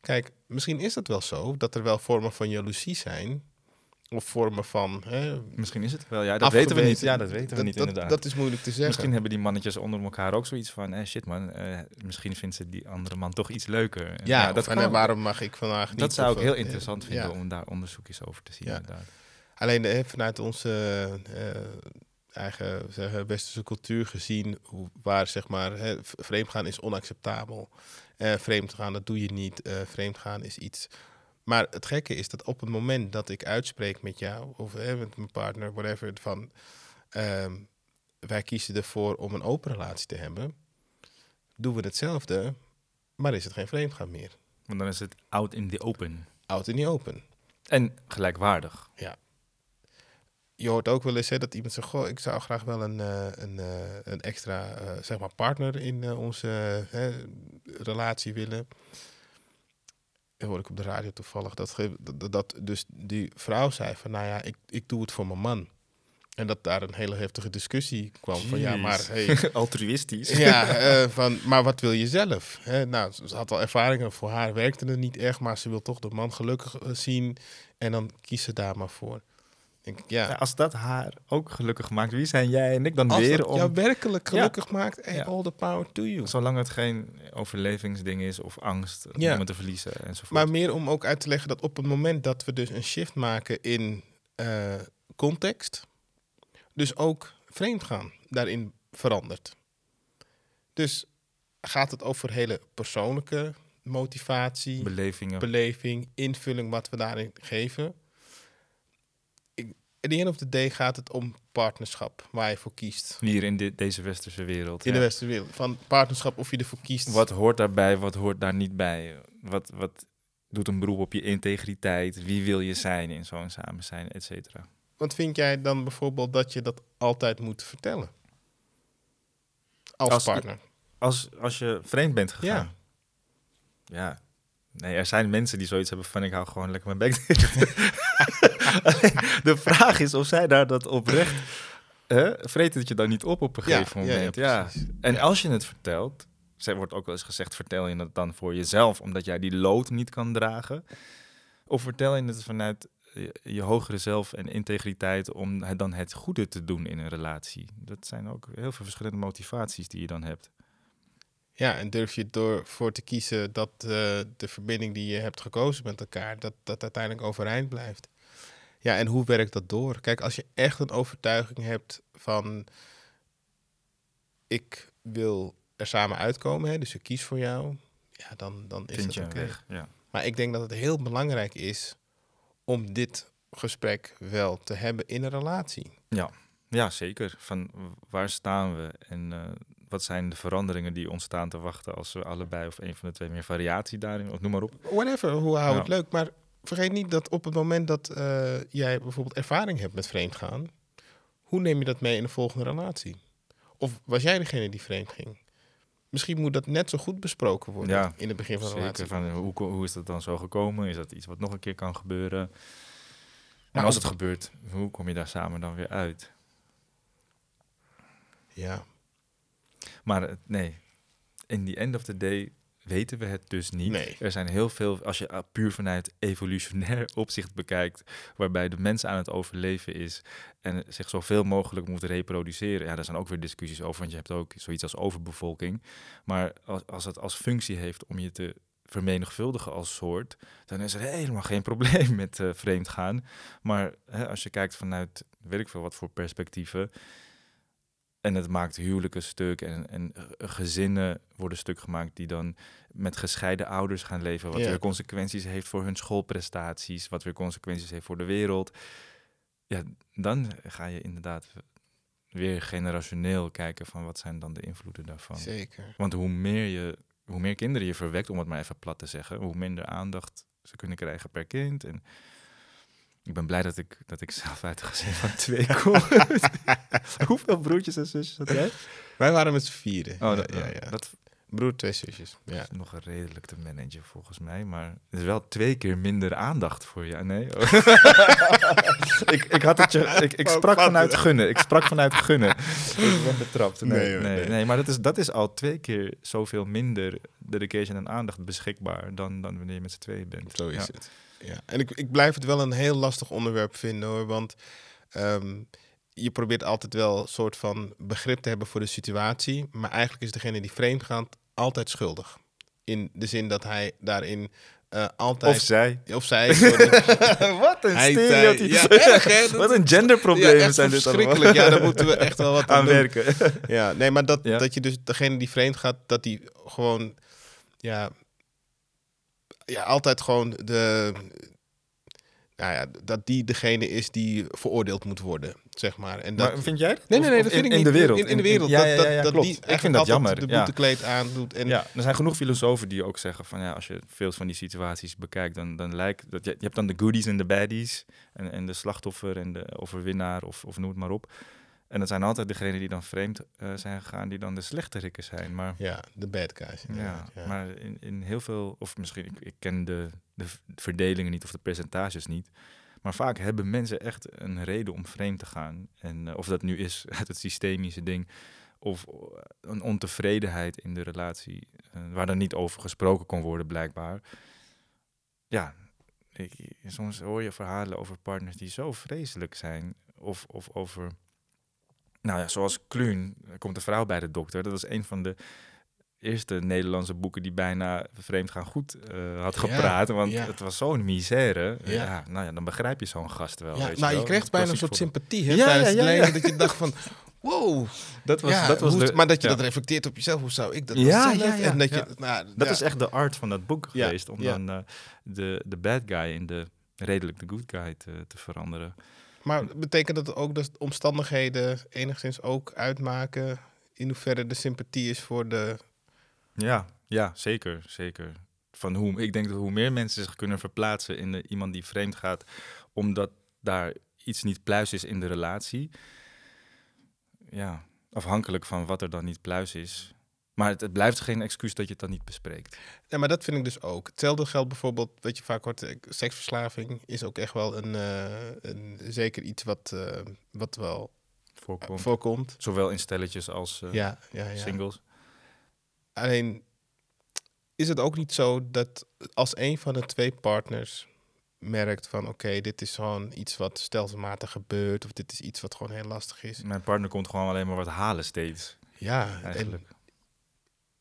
Kijk, misschien is het wel zo dat er wel vormen van jaloezie zijn... of vormen van... Hè, Misschien is het wel. Ja, dat weten we niet. Ja, dat weten we niet dat, inderdaad. Dat is moeilijk te zeggen. Misschien hebben die mannetjes onder elkaar ook zoiets van, eh, shit man, eh, misschien vindt ze die andere man toch iets leuker. Ja, dat dat en kan. eh, waarom mag ik vandaag niet? Dat zou ik heel eh, interessant vinden ja. om daar onderzoekjes over te zien. Ja. Inderdaad. Alleen eh, vanuit onze eigen zeggen, westerse cultuur gezien, waar zeg maar hè, vreemdgaan is onacceptabel. Eh vreemdgaan, dat doe je niet. Eh vreemdgaan is iets. Maar het gekke is dat op het moment dat ik uitspreek met jou of hè, met mijn partner, whatever, van ehm, wij kiezen ervoor om een open relatie te hebben, doen we hetzelfde, maar is het geen vreemdgaan meer. Want dan is het out in the open. Out in the open. En gelijkwaardig. je hoort ook wel eens hè, dat iemand zegt: Goh, ik zou graag wel een, eh, een, eh, een extra eh, zeg maar partner in onze relatie willen. Dat hoor ik op de radio toevallig. Dat, dat, dat dus die vrouw zei: van nou ja, ik, ik doe het voor mijn man. En dat daar een hele heftige discussie kwam. Van ja, maar hey, Altruïstisch. ja, eh, van, maar wat wil je zelf? Hè? Nou, ze had al ervaringen, voor haar werkte het niet echt, maar ze wil toch de man gelukkig eh, zien en dan kies ze daar maar voor. Denk ik, ja, Ja, als dat haar ook gelukkig maakt, wie zijn jij en ik dan als weer dat om... jou werkelijk gelukkig maakt, hey, all the power to you. Zolang het geen overlevingsding is of angst om te verliezen enzovoort. Maar meer om ook uit te leggen dat op het moment dat we dus een shift maken in eh, context, dus ook vreemdgaan daarin verandert. Dus gaat het over hele persoonlijke motivatie, Belevingen. beleving, invulling wat we daarin geven. In the end of the day gaat het om partnerschap, waar je voor kiest. Hier in dit, deze westerse wereld. In ja. de westerse wereld. Van partnerschap of je ervoor kiest. Wat hoort daarbij, wat hoort daar niet bij? Wat, wat doet een beroep op je integriteit? Wie wil je zijn in zo'n samen zijn, et cetera? Wat vind jij dan bijvoorbeeld dat je dat altijd moet vertellen? Als, Als- partner. Als, als je vreemd bent gegaan. Ja. Ja. Nee, er zijn mensen die zoiets hebben van ik hou gewoon lekker mijn bek dicht. de vraag is of zij daar dat oprecht... Hè, vreet het je dan niet op op een Ja, gegeven ja, ja, moment? Ja. En als je het vertelt, er wordt ook wel eens gezegd, vertel je het dan voor jezelf, omdat jij die lood niet kan dragen? Of vertel je het vanuit je, je hogere zelf en integriteit om het dan het goede te doen in een relatie? Dat zijn ook heel veel verschillende motivaties die je dan hebt. Ja, en durf je door voor te kiezen dat eh, de verbinding die je hebt gekozen met elkaar, dat dat uiteindelijk overeind blijft. Ja, en hoe werkt dat door? Kijk, als je echt een overtuiging hebt van ik wil er samen uitkomen, hè, dus ik kies voor jou, ja, dan, dan is Vind dat oké. Ja. Maar ik denk dat het heel belangrijk is om dit gesprek wel te hebben in een relatie. ja, zeker. Van waar staan we en eh, wat zijn de veranderingen die ontstaan te wachten als we allebei of een van de twee meer variatie daarin, of noem maar op. Whatever, hoe hou je het leuk. Maar vergeet niet dat op het moment dat eh, jij bijvoorbeeld ervaring hebt met vreemdgaan, hoe neem je dat mee in de volgende relatie? Of was jij degene die vreemd ging? Misschien moet dat net zo goed besproken worden Ja, in het begin van de relatie. Zeker. Van, hoe, hoe is dat dan zo gekomen? Is dat iets wat nog een keer kan gebeuren? En Maar als het gebeurt, hoe kom je daar samen dan weer uit? Ja, Maar nee, in the end of the day weten we het dus niet. Nee. Er zijn heel veel, als je puur vanuit evolutionair opzicht bekijkt, waarbij de mens aan het overleven is en zich zoveel mogelijk moet reproduceren. Ja, daar zijn ook weer discussies over, want je hebt ook zoiets als overbevolking. Maar als, als het als functie heeft om je te vermenigvuldigen als soort, dan is er helemaal geen probleem met eh vreemd gaan. Maar hè, als je kijkt vanuit, weet ik veel wat voor perspectieven, en het maakt huwelijken stuk en, en gezinnen worden stuk gemaakt die dan met gescheiden ouders gaan leven. Wat Ja. weer consequenties heeft voor hun schoolprestaties, wat weer consequenties heeft voor de wereld. Ja, dan ga je inderdaad weer generationeel kijken van wat zijn dan de invloeden daarvan. zeker. Want hoe meer, je, hoe meer kinderen je verwekt, om het maar even plat te zeggen, hoe minder aandacht ze kunnen krijgen per kind. En ik ben blij dat ik, dat ik zelf uit een gezin van twee kom. Hoeveel broertjes en zusjes had jij? Wij waren met z'n vieren. Oh, ja, dat, ja, ja. dat Broer, twee zusjes. Ja. is nog redelijk te managen volgens mij. Maar het is wel twee keer minder aandacht voor je. Nee? ik, ik, had het je, ik, ik sprak vanuit gunnen. Ik sprak vanuit gunnen. Ik ben betrapt. Nee, Nee, nee, hoor, nee, nee. maar dat is, dat is al twee keer zoveel minder dedication en aandacht beschikbaar dan, dan wanneer je met z'n tweeën bent. Zo is Ja. het. Ja. En ik, ik blijf het wel een heel lastig onderwerp vinden hoor. Want ehm, je probeert altijd wel een soort van begrip te hebben voor de situatie. Maar eigenlijk is degene die vreemd gaat altijd schuldig. In de zin dat hij daarin eh, altijd. Of zij. of zij. Wat een Hij- stereotype. Ja, erg, hè? Dat- Wat een ja, genderprobleem echt zijn dit allemaal. Ja, daar moeten we echt wel wat aan, werken. Ja, nee, maar dat, Ja. dat je dus degene die vreemd gaat, dat die gewoon, ja, ja, altijd gewoon de, nou ja, dat die degene is die veroordeeld moet worden, zeg maar. En dat, maar vind jij dat? nee, nee, nee, dat vind in, ik in niet. de wereld. In, in de wereld. ja, dat, ja, dat, ja, ja, dat klopt. die ik vind dat jammer. de ja. boetekleed aandoet. En, Ja, er zijn genoeg filosofen die ook zeggen van ja, als je veel van die situaties bekijkt, dan, dan lijkt dat je, je hebt dan de goodies en de baddies en, en de slachtoffer en de overwinnaar of, of noem het maar op. En dat zijn altijd degenen die dan vreemd eh, zijn gegaan, die dan de slechterikken zijn. Maar ja, de bad guys. ja, ja. maar in, in heel veel, of misschien, ik, ik ken de, de verdelingen niet of de percentages niet. Maar vaak hebben mensen echt een reden om vreemd te gaan. En eh, of dat nu is uit het systemische ding of eh, een ontevredenheid in de relatie, waar dan niet over gesproken kon worden blijkbaar. Ja, ik, soms hoor je verhalen over partners die zo vreselijk zijn. Of, of over, nou ja, zoals Kluun, komt een vrouw bij de dokter. Dat was een van de eerste Nederlandse boeken die bijna vreemd gaan goed eh, had Ja, gepraat. Want ja. het was zo'n misère. Ja. Ja. nou ja, dan begrijp je zo'n gast wel. Weet nou, je kreeg Dat bijna een soort sympathie hè, Ja, tijdens het lezen. Dat je dacht van, wow. Dat was, dat was hoe- de, maar dat je dat reflecteert op jezelf, hoe zou ik dat Ja, ja, ja, en dat je, nou, Dat is echt de art van dat boek geweest. Om dan eh, de, de bad guy in de redelijk de good guy te, te veranderen. Maar betekent dat ook dat omstandigheden enigszins ook uitmaken in hoeverre de sympathie is voor de... Ja, ja, zeker, zeker. Van hoe, ik denk dat hoe meer mensen zich kunnen verplaatsen in de, iemand die vreemd gaat, omdat daar iets niet pluis is in de relatie. Ja, afhankelijk van wat er dan niet pluis is. Maar het, het blijft geen excuus dat je het dan niet bespreekt. Ja, maar dat vind ik dus ook. Hetzelfde geldt bijvoorbeeld, wat je vaak hoort, eh, seksverslaving is ook echt wel een, eh, een zeker iets wat, eh, wat wel Voorkomt. voorkomt. Zowel in stelletjes als Ja, ja, ja. singles. Alleen is het ook niet zo dat als een van de twee partners merkt van oké, dit is gewoon iets wat stelselmatig gebeurt of dit is iets wat gewoon heel lastig is. Mijn partner komt gewoon alleen maar wat halen steeds, Ja, en eigenlijk.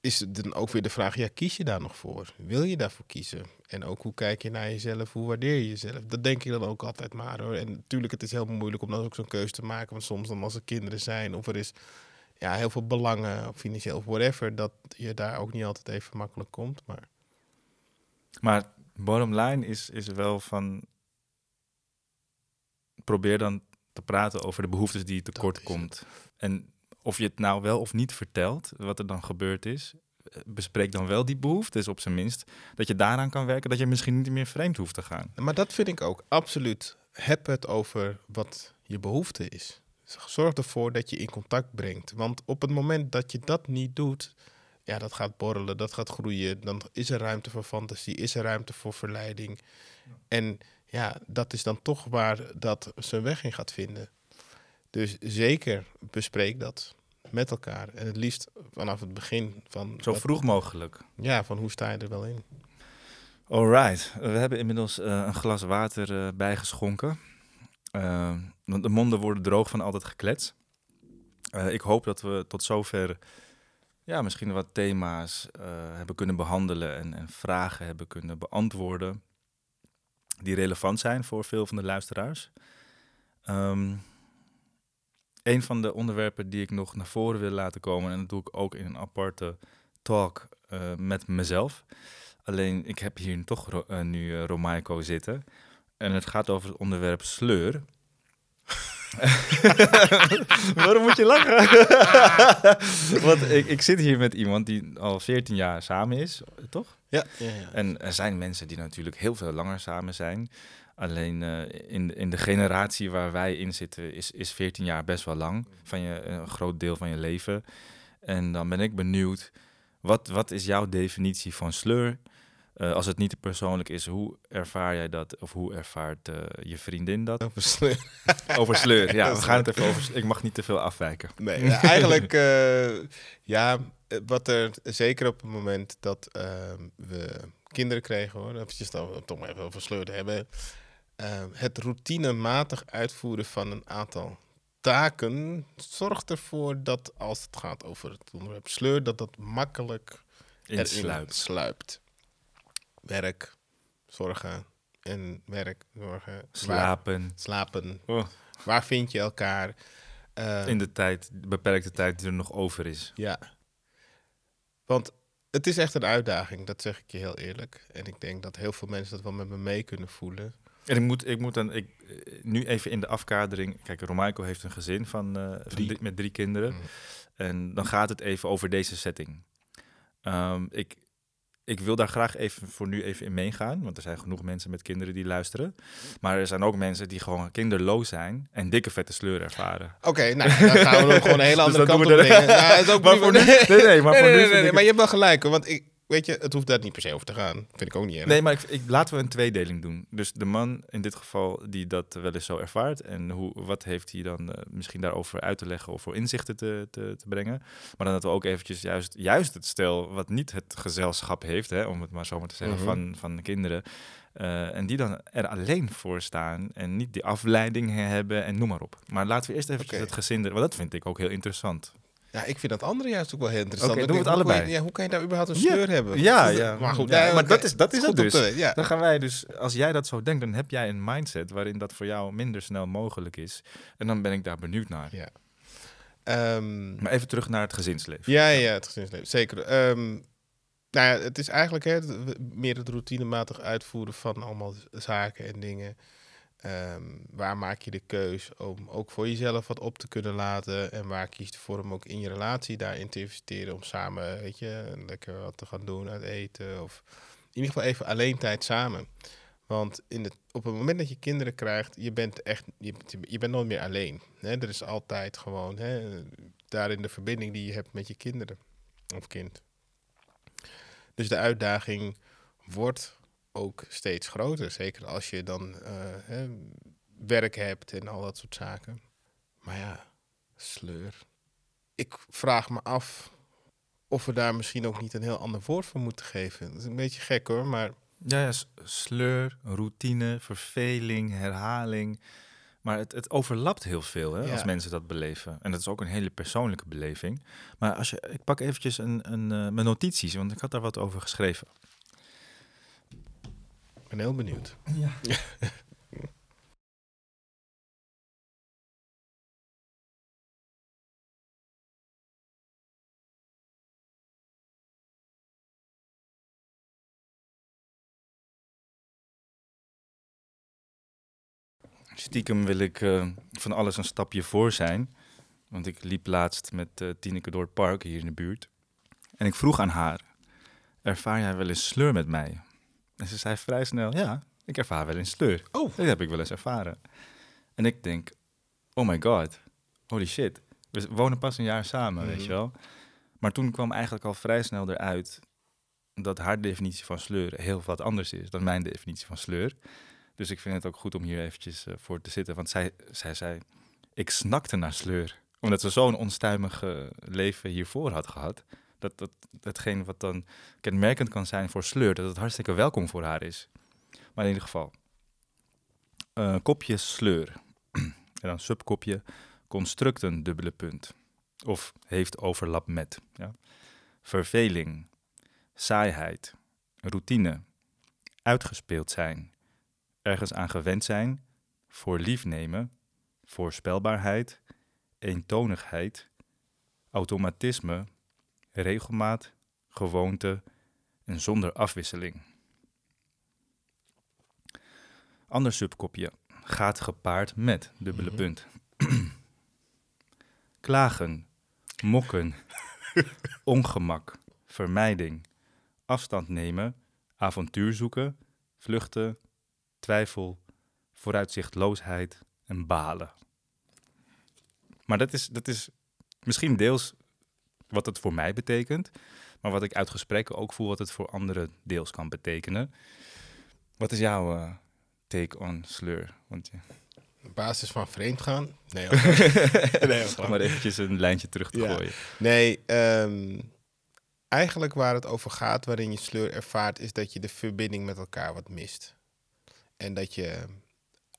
Is het dan ook weer de vraag, ja, kies je daar nog voor? Wil je daarvoor kiezen? En ook hoe kijk je naar jezelf? Hoe waardeer je jezelf? Dat denk ik dan ook altijd maar hoor. En natuurlijk, het is heel moeilijk om dan ook zo'n keuze te maken. Want soms dan als er kinderen zijn of er is ja, heel veel belangen, of financieel of whatever, dat je daar ook niet altijd even makkelijk komt. Maar Maar bottom line is, is wel van... Probeer dan te praten over de behoeftes die je tekort komt. En of je het nou wel of niet vertelt, wat er dan gebeurd is... eh, Bespreek dan wel die behoeftes op zijn minst. Dat je daaraan kan werken, dat je misschien niet meer vreemd hoeft te gaan. Maar dat vind ik ook, absoluut. Heb het over wat je behoefte is. Zorg ervoor dat je in contact brengt. Want op het moment dat je dat niet doet, ja, dat gaat borrelen, dat gaat groeien. Dan is er ruimte voor fantasie, is er ruimte voor verleiding. En ja, dat is dan toch waar dat zijn weg in gaat vinden. Dus zeker bespreek dat met elkaar. En het liefst vanaf het begin van... Zo vroeg mogelijk. Ja, van hoe sta je er wel in? Alright, we hebben inmiddels eh, een glas water eh, bijgeschonken. Eh, want de monden worden droog van altijd geklets. Ik hoop dat we tot zover ja, misschien wat thema's hebben kunnen behandelen en, en vragen hebben kunnen beantwoorden die relevant zijn voor veel van de luisteraars. Ehm, een van de onderwerpen die ik nog naar voren wil laten komen, en dat doe ik ook in een aparte talk eh, met mezelf. Alleen ik heb hier toch ro- eh, nu Romaiko zitten. En het gaat over het onderwerp sleur. Waarom moet je lachen? Want ik, ik zit hier met iemand die al 14 jaar samen is, toch? Ja, ja, ja. En er zijn mensen die natuurlijk heel veel langer samen zijn. Alleen eh, in, in de generatie waar wij in zitten is, is 14 jaar best wel lang. Van je, een groot deel van je leven. En dan ben ik benieuwd, wat, wat is jouw definitie van sleur? Eh, als het niet te persoonlijk is, hoe ervaar jij dat? Of hoe ervaart eh, je vriendin dat? Over sleur. Over sleur, ja. Dat We gaan het even over... Ik mag niet te veel afwijken. Nee, eigenlijk, ja, wat er zeker op het moment dat we kinderen kregen, hoor, eventjes dan om toch maar even over sleur te hebben, ehm, het routinematig uitvoeren van een aantal taken zorgt ervoor dat als het gaat over het onderwerp sleur, dat dat makkelijk erin Insluipt. sluipt. Werk, zorgen en werk, zorgen, waar- Slapen. slapen. Oh. Waar vind je elkaar? Eh, In de tijd, de beperkte tijd die er nog over is. Ja. Want het is echt een uitdaging, dat zeg ik je heel eerlijk. En ik denk dat heel veel mensen dat wel met me mee kunnen voelen. En ik moet, ik moet dan, ik, eh, nu even in de afkadering. Kijk, Romaiko heeft een gezin van, eh, van Drie. met drie kinderen. Mm. En dan gaat het even over deze setting. Ehm, ik, ik wil daar graag even voor nu even in meegaan. Want er zijn genoeg mensen met kinderen die luisteren. Maar er zijn ook mensen die gewoon kinderloos zijn en dikke vette sleur ervaren. Oké, nou, dan gaan we gewoon een hele Dus andere dan kant op. Ja, is ook Maar voor nu- nee, nee, maar voor nu nee, nee, ik maar je hebt wel gelijk. Want ik, weet je, het hoeft daar niet per se over te gaan. Vind ik ook niet erg. Nee, maar ik, ik, laten we een tweedeling doen. Dus de man in dit geval die dat wel eens zo ervaart. En hoe, wat heeft hij dan eh, misschien daarover uit te leggen of voor inzichten te, te, te brengen. Maar dan dat we ook eventjes juist, juist het stel wat niet het gezelschap heeft, hè, om het maar zo maar te zeggen, Mhm. van, van de kinderen. eh, en die dan er alleen voor staan en niet die afleiding hebben en noem maar op. Maar laten we eerst Oké. het gezin, want dat vind ik ook heel interessant. Ja, ik vind dat andere juist ook wel heel interessant. Oké, doen we het hoe kan allebei. je- Ja, hoe kan je daar überhaupt een Ja. sleur hebben? Ja, ja. Maar goed, maar dat is- dat is het goed dus. te. Dan gaan wij dus, als jij dat zo denkt, dan heb jij een mindset waarin dat voor jou minder snel mogelijk is. En dan ben ik daar benieuwd naar. Ja. Ehm, Maar even terug naar het gezinsleven. Ja, ja, het gezinsleven, zeker. Ehm, nou ja, het is eigenlijk hè, meer het routinematig uitvoeren van allemaal zaken en dingen. Ehm, waar maak je de keus om ook voor jezelf wat op te kunnen laten? En waar kies je ervoor om ook in je relatie daarin te investeren? Om samen, weet je, lekker wat te gaan doen, uit eten. Of in ieder geval even alleen tijd samen. Want in het, op het moment dat je kinderen krijgt, je bent echt, je, je bent nooit meer alleen. Hè? Er is altijd gewoon hè, daarin de verbinding die je hebt met je kinderen. of kind. Dus de uitdaging wordt ook steeds groter. Zeker als je dan eh, hè, werk hebt en al dat soort zaken. Maar ja, sleur. Ik vraag me af of we daar misschien ook niet een heel ander woord voor moeten geven. Dat is een beetje gek hoor, maar... Ja, ja sleur, routine, verveling, herhaling. Maar het, het overlapt heel veel hè, als mensen dat beleven. En dat is ook een hele persoonlijke beleving. Maar als je, ik pak eventjes een, een, uh, mijn notities, want ik had daar wat over geschreven. Ik ben heel benieuwd. Ja. Stiekem wil ik uh, van alles een stapje voor zijn. Want ik liep laatst met uh, Tineke door het park hier in de buurt. En ik vroeg aan haar, ervaar jij wel eens sleur met mij? En ze zei vrij snel, ja, ik ervaar wel eens sleur. Oh. Dat heb ik wel eens ervaren. En ik denk, oh my god, holy shit. We wonen pas een jaar samen, weet mhm. je wel. Maar toen kwam eigenlijk al vrij snel eruit dat haar definitie van sleur heel wat anders is dan mijn definitie van sleur. Dus ik vind het ook goed om hier eventjes uh, voor te zitten. Want zij, zij zei, ik snakte naar sleur. Omdat ze zo'n onstuimig leven hiervoor had gehad. Dat, dat datgene wat dan kenmerkend kan zijn voor sleur, dat het hartstikke welkom voor haar is. Maar in ieder geval, uh, kopje sleur. en dan subkopje constructen, dubbele punt. Of heeft overlap met. Ja. Verveling, saaiheid, routine, uitgespeeld zijn, ergens aan gewend zijn, voor lief nemen, voorspelbaarheid, eentonigheid, automatisme, regelmaat, gewoonte en zonder afwisseling. Ander subkopje gaat gepaard met dubbele mhm. punt. Klagen, mokken, ongemak, vermijding, afstand nemen, avontuur zoeken, vluchten, twijfel, vooruitzichtloosheid en balen. Maar dat is, dat is misschien deels wat het voor mij betekent, maar wat ik uit gesprekken ook voel wat het voor anderen deels kan betekenen. Wat is jouw uh, take on sleur? Want, ja. Basis van vreemdgaan? Nee, nee Om maar eventjes een lijntje terug te gooien. Nee, um, eigenlijk waar het over gaat, waarin je sleur ervaart, is dat je de verbinding met elkaar wat mist. En dat je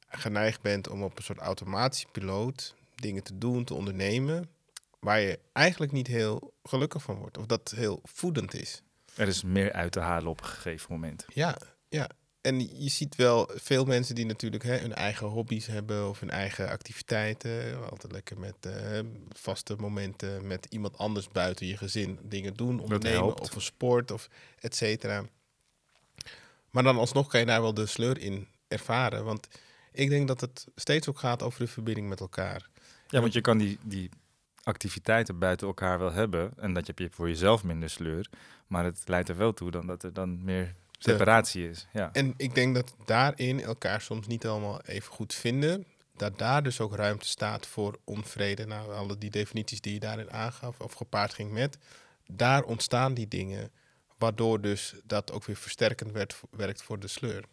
geneigd bent om op een soort automatische piloot dingen te doen, te ondernemen, waar je eigenlijk niet heel gelukkig van wordt. Of dat heel voedend is. Er is meer uit te halen op een gegeven moment. Ja, ja. En je ziet wel veel mensen die natuurlijk hè, hun eigen hobby's hebben of hun eigen activiteiten. Altijd lekker met uh, vaste momenten met iemand anders buiten je gezin dingen doen, ondernemen of een sport of et cetera. Maar dan alsnog kan je daar wel de sleur in ervaren. Want ik denk dat het steeds ook gaat over de verbinding met elkaar. Ja, want je kan die, die activiteiten buiten elkaar wel hebben. En dat je voor jezelf minder sleur. Maar het leidt er wel toe dan dat er dan meer separatie is. Ja. En ik denk dat daarin elkaar soms niet allemaal even goed vinden. Dat daar dus ook ruimte staat voor onvrede. Nou, alle die definities die je daarin aangaf of gepaard ging met. Daar ontstaan die dingen Waardoor dus dat ook weer versterkend werd, werkt voor de sleur.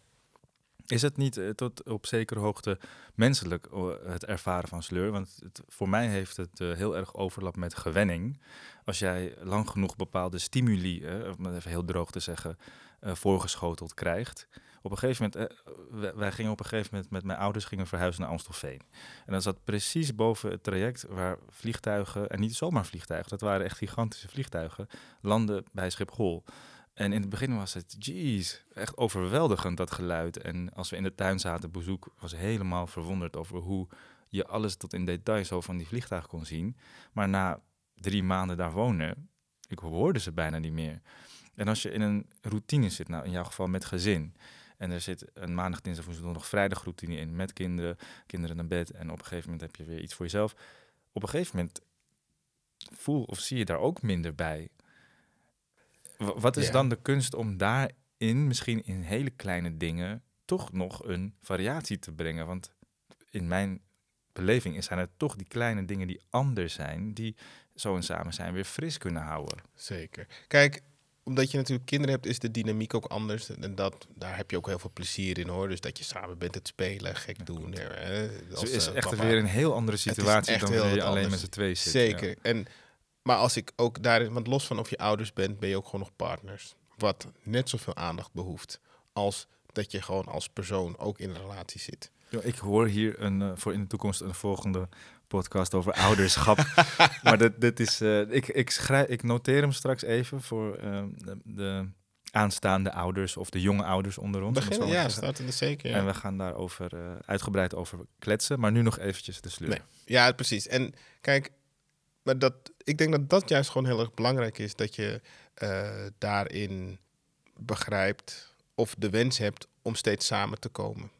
Is het niet eh, tot op zekere hoogte menselijk eh, het ervaren van sleur? Want voor mij heeft het uh, heel erg overlap met gewenning. Als jij lang genoeg bepaalde stimuli, om het even heel droog te zeggen, voorgeschoteld krijgt, op een gegeven moment, eh, wij gingen op een gegeven moment met mijn ouders gingen verhuizen naar Amstelveen. En dan zat precies boven het traject waar vliegtuigen, en niet zomaar vliegtuigen, dat waren echt gigantische vliegtuigen, landen bij Schiphol. En in het begin was het, jeez, echt overweldigend dat geluid. En als we in de tuin zaten, bezoek was helemaal verwonderd over hoe je alles tot in detail zo van die vliegtuigen kon zien. Maar na drie maanden daar wonen, ik hoorde ze bijna niet meer. En als je in een routine zit, nou in jouw geval met gezin, en er zit een maandag, dinsdag, woensdag, nog vrijdag routine in met kinderen, kinderen naar bed. En op een gegeven moment heb je weer iets voor jezelf. Op een gegeven moment voel of zie je daar ook minder bij. Wat is dan de kunst om daarin, misschien in hele kleine dingen, toch nog een variatie te brengen? Want in mijn beleving zijn het toch die kleine dingen die anders zijn, die zo in samen zijn weer fris kunnen houden. Zeker. Kijk, omdat je natuurlijk kinderen hebt, is de dynamiek ook anders. En dat, daar heb je ook heel veel plezier in hoor. Dus dat je samen bent het spelen, gek doen. Hè, als, het is eh, echt weer een heel andere situatie dan wanneer je alleen met z'n twee zit. Zeker. En, maar als ik ook daarin, want los van of je ouders bent, ben je ook gewoon nog partners. Wat net zoveel aandacht behoeft als dat je gewoon als persoon ook in een relatie zit. Ja, ik hoor hier een, uh, voor in de toekomst een volgende podcast over ouderschap. maar dit, dit is, uh, ik, ik, schrijf, ik noteer hem straks even voor uh, de, de, aanstaande ouders of de jonge ouders onder ons. Beginnen, ja, starten er zeker. Ja. En we gaan daarover uh, uitgebreid over kletsen. Maar nu nog eventjes de sleur. Nee. Ja, precies. En kijk, maar dat, ik denk dat dat juist gewoon heel erg belangrijk is. Dat je daarin begrijpt of de wens hebt om steeds samen te komen.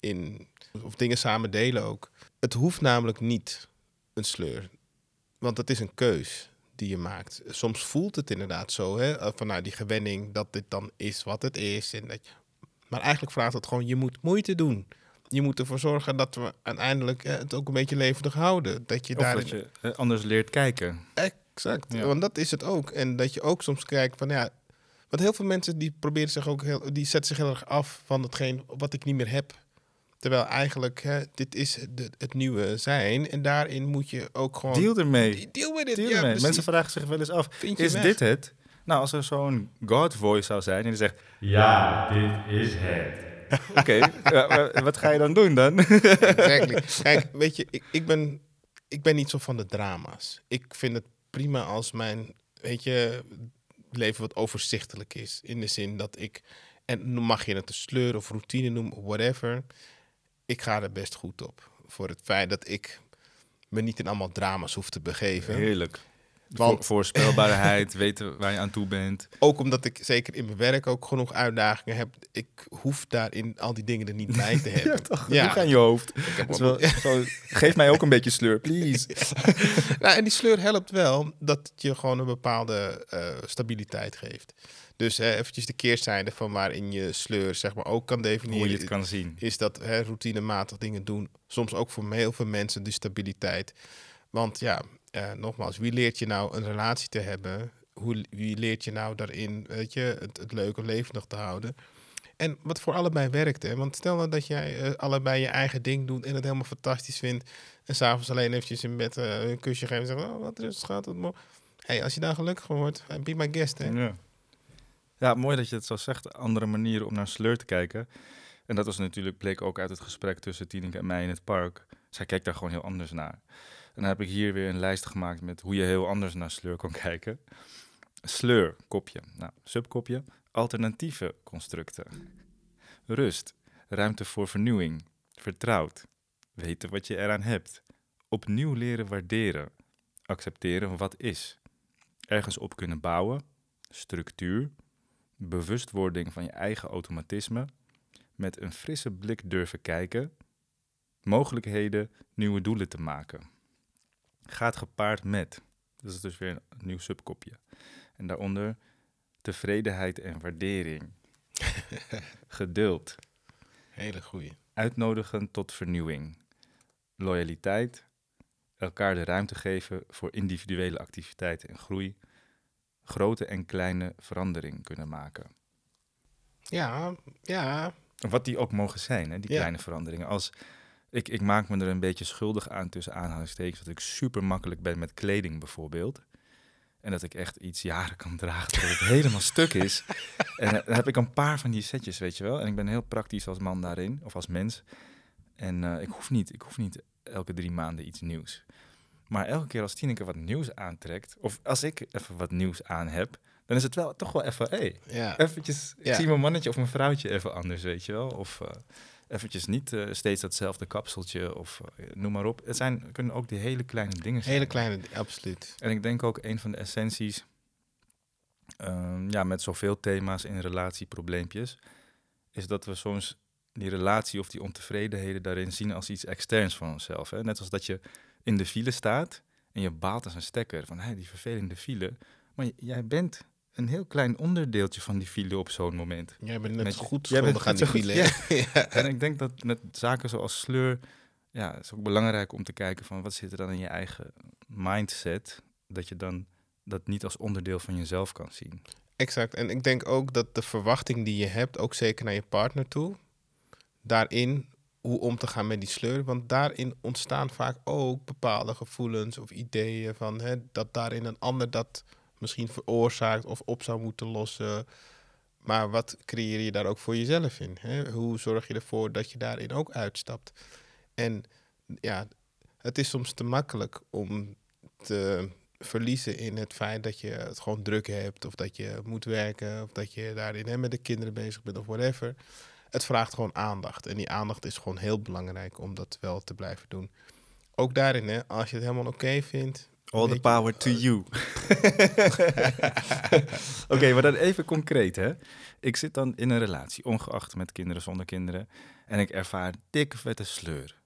In, of dingen samen delen ook. Het hoeft namelijk niet een sleur. Want het is een keus die je maakt. Soms voelt het inderdaad zo, hè? vanuit nou, die gewenning, dat dit dan is wat het is. En dat. Maar eigenlijk vraagt het gewoon, je moet moeite doen. Je moet ervoor zorgen dat we uiteindelijk het ook een beetje levendig houden. Dat je of dat je anders leert kijken. Exact, want dat is het ook. En dat je ook soms kijkt van, ja, want heel veel mensen die proberen zich ook heel, die zetten zich heel erg af van hetgeen wat ik niet meer heb. Terwijl eigenlijk, hè, dit is de, het nieuwe zijn. En daarin moet je ook gewoon... Deal ermee. Deal with it. Deal ja, ermee. Mensen vragen zich wel eens af, is dit het? Nou, als er zo'n God voice zou zijn en die zegt... Ja, dit is het. Oké, wat ga je dan doen dan? exactly. Kijk, weet je, ik, ik, ben, ik ben niet zo van de drama's. Ik vind het prima als mijn, weet je, leven wat overzichtelijk is. In de zin dat ik, en mag je het een sleur of routine noemen, whatever. Ik ga er best goed op. Voor het feit dat ik me niet in allemaal drama's hoef te begeven. Heerlijk. Want, voorspelbaarheid, weten waar je aan toe bent. Ook omdat ik zeker in mijn werk ook genoeg uitdagingen heb. Ik hoef daarin al die dingen er niet bij te hebben. ja, toch? Ja. aan je hoofd. Wel, zo, geef mij ook een beetje sleur, please. nou, en die sleur helpt wel dat het je gewoon een bepaalde uh, stabiliteit geeft. Dus hè, eventjes de keerzijde van waarin je sleur zeg maar ook kan definiëren. Hoe je het kan zien. Is dat hè, routinematig dingen doen. Soms ook voor heel veel mensen de stabiliteit. Want ja, uh, nogmaals, wie leert je nou een relatie te hebben? Hoe, wie leert je nou daarin, weet je, het, het leuke levendig te houden? En wat voor allebei werkt? Want stel nou dat jij uh, allebei je eigen ding doet en het helemaal fantastisch vindt. En s'avonds alleen eventjes in bed uh, een kusje geven en zeggen, oh, wat rust gaat het mooi. hey, als je daar gelukkig van wordt, be my guest, hè? Ja. ja, mooi dat je het zo zegt. Andere manieren om naar sleur te kijken. En dat was natuurlijk, bleek ook uit het gesprek tussen Tineke en mij in het park. Zij kijkt daar gewoon heel anders naar dan heb ik hier weer een lijst gemaakt met hoe je heel anders naar sleur kan kijken. Sleur, kopje. Nou, subkopje, alternatieve constructen. Rust, ruimte voor vernieuwing. Vertrouwd, weten wat je eraan hebt. Opnieuw leren waarderen. Accepteren wat is. Ergens op kunnen bouwen. Structuur. Bewustwording van je eigen automatisme. Met een frisse blik durven kijken. Mogelijkheden nieuwe doelen te maken gaat gepaard met. Dat is dus weer een nieuw subkopje. En daaronder tevredenheid en waardering. Geduld. Hele goede. Uitnodigen tot vernieuwing. Loyaliteit. Elkaar de ruimte geven voor individuele activiteiten en groei. Grote en kleine verandering kunnen maken. Ja, ja. Wat die ook mogen zijn, hè, die kleine veranderingen. Als ik, ik maak me er een beetje schuldig aan tussen aanhalingstekens dat ik super makkelijk ben met kleding bijvoorbeeld. En dat ik echt iets jaren kan dragen dat het helemaal stuk is. En dan heb ik een paar van die setjes, weet je wel. En ik ben heel praktisch als man daarin, of als mens. En uh, ik, hoef niet, ik hoef niet elke drie maanden iets nieuws. Maar elke keer als Tineke wat nieuws aantrekt, of als ik even wat nieuws aan heb, dan is het wel toch wel even, hé, hey, ja. eventjes, ik zie mijn mannetje of mijn vrouwtje even anders, weet je wel. Of... Uh, eventjes niet uh, steeds datzelfde kapseltje of uh, noem maar op. Het zijn, kunnen ook die hele kleine dingen zijn. Hele kleine, absoluut. En ik denk ook een van de essenties, uh, ja, met zoveel thema's in relatieprobleempjes, is dat we soms die relatie of die ontevredenheden daarin zien als iets externs van onszelf. Hè? Net als dat je in de file staat en je baalt als een stekker van hey, die vervelende file. Maar jij bent een heel klein onderdeeltje van die file op zo'n moment. Jij bent net met, goed schuldig aan die file. Ja. En ik denk dat met zaken zoals sleur, ja, het is ook belangrijk om te kijken van wat zit er dan in je eigen mindset, dat je dan dat niet als onderdeel van jezelf kan zien. Exact. En ik denk ook dat de verwachting die je hebt, ook zeker naar je partner toe, daarin hoe om te gaan met die sleur. Want daarin ontstaan vaak ook bepaalde gevoelens of ideeën van hè, dat daarin een ander dat misschien veroorzaakt of op zou moeten lossen. Maar wat creëer je daar ook voor jezelf in? Hè? Hoe zorg je ervoor dat je daarin ook uitstapt? En ja, het is soms te makkelijk om te verliezen in het feit dat je het gewoon druk hebt, of dat je moet werken, of dat je daarin hè, met de kinderen bezig bent of whatever. Het vraagt gewoon aandacht. En die aandacht is gewoon heel belangrijk om dat wel te blijven doen. Ook daarin, hè, als je het helemaal oké vindt. All the power to you. Oké, maar dan even concreet, hè. Ik zit dan in een relatie, ongeacht met kinderen, zonder kinderen. En ik ervaar dikke vette sleur.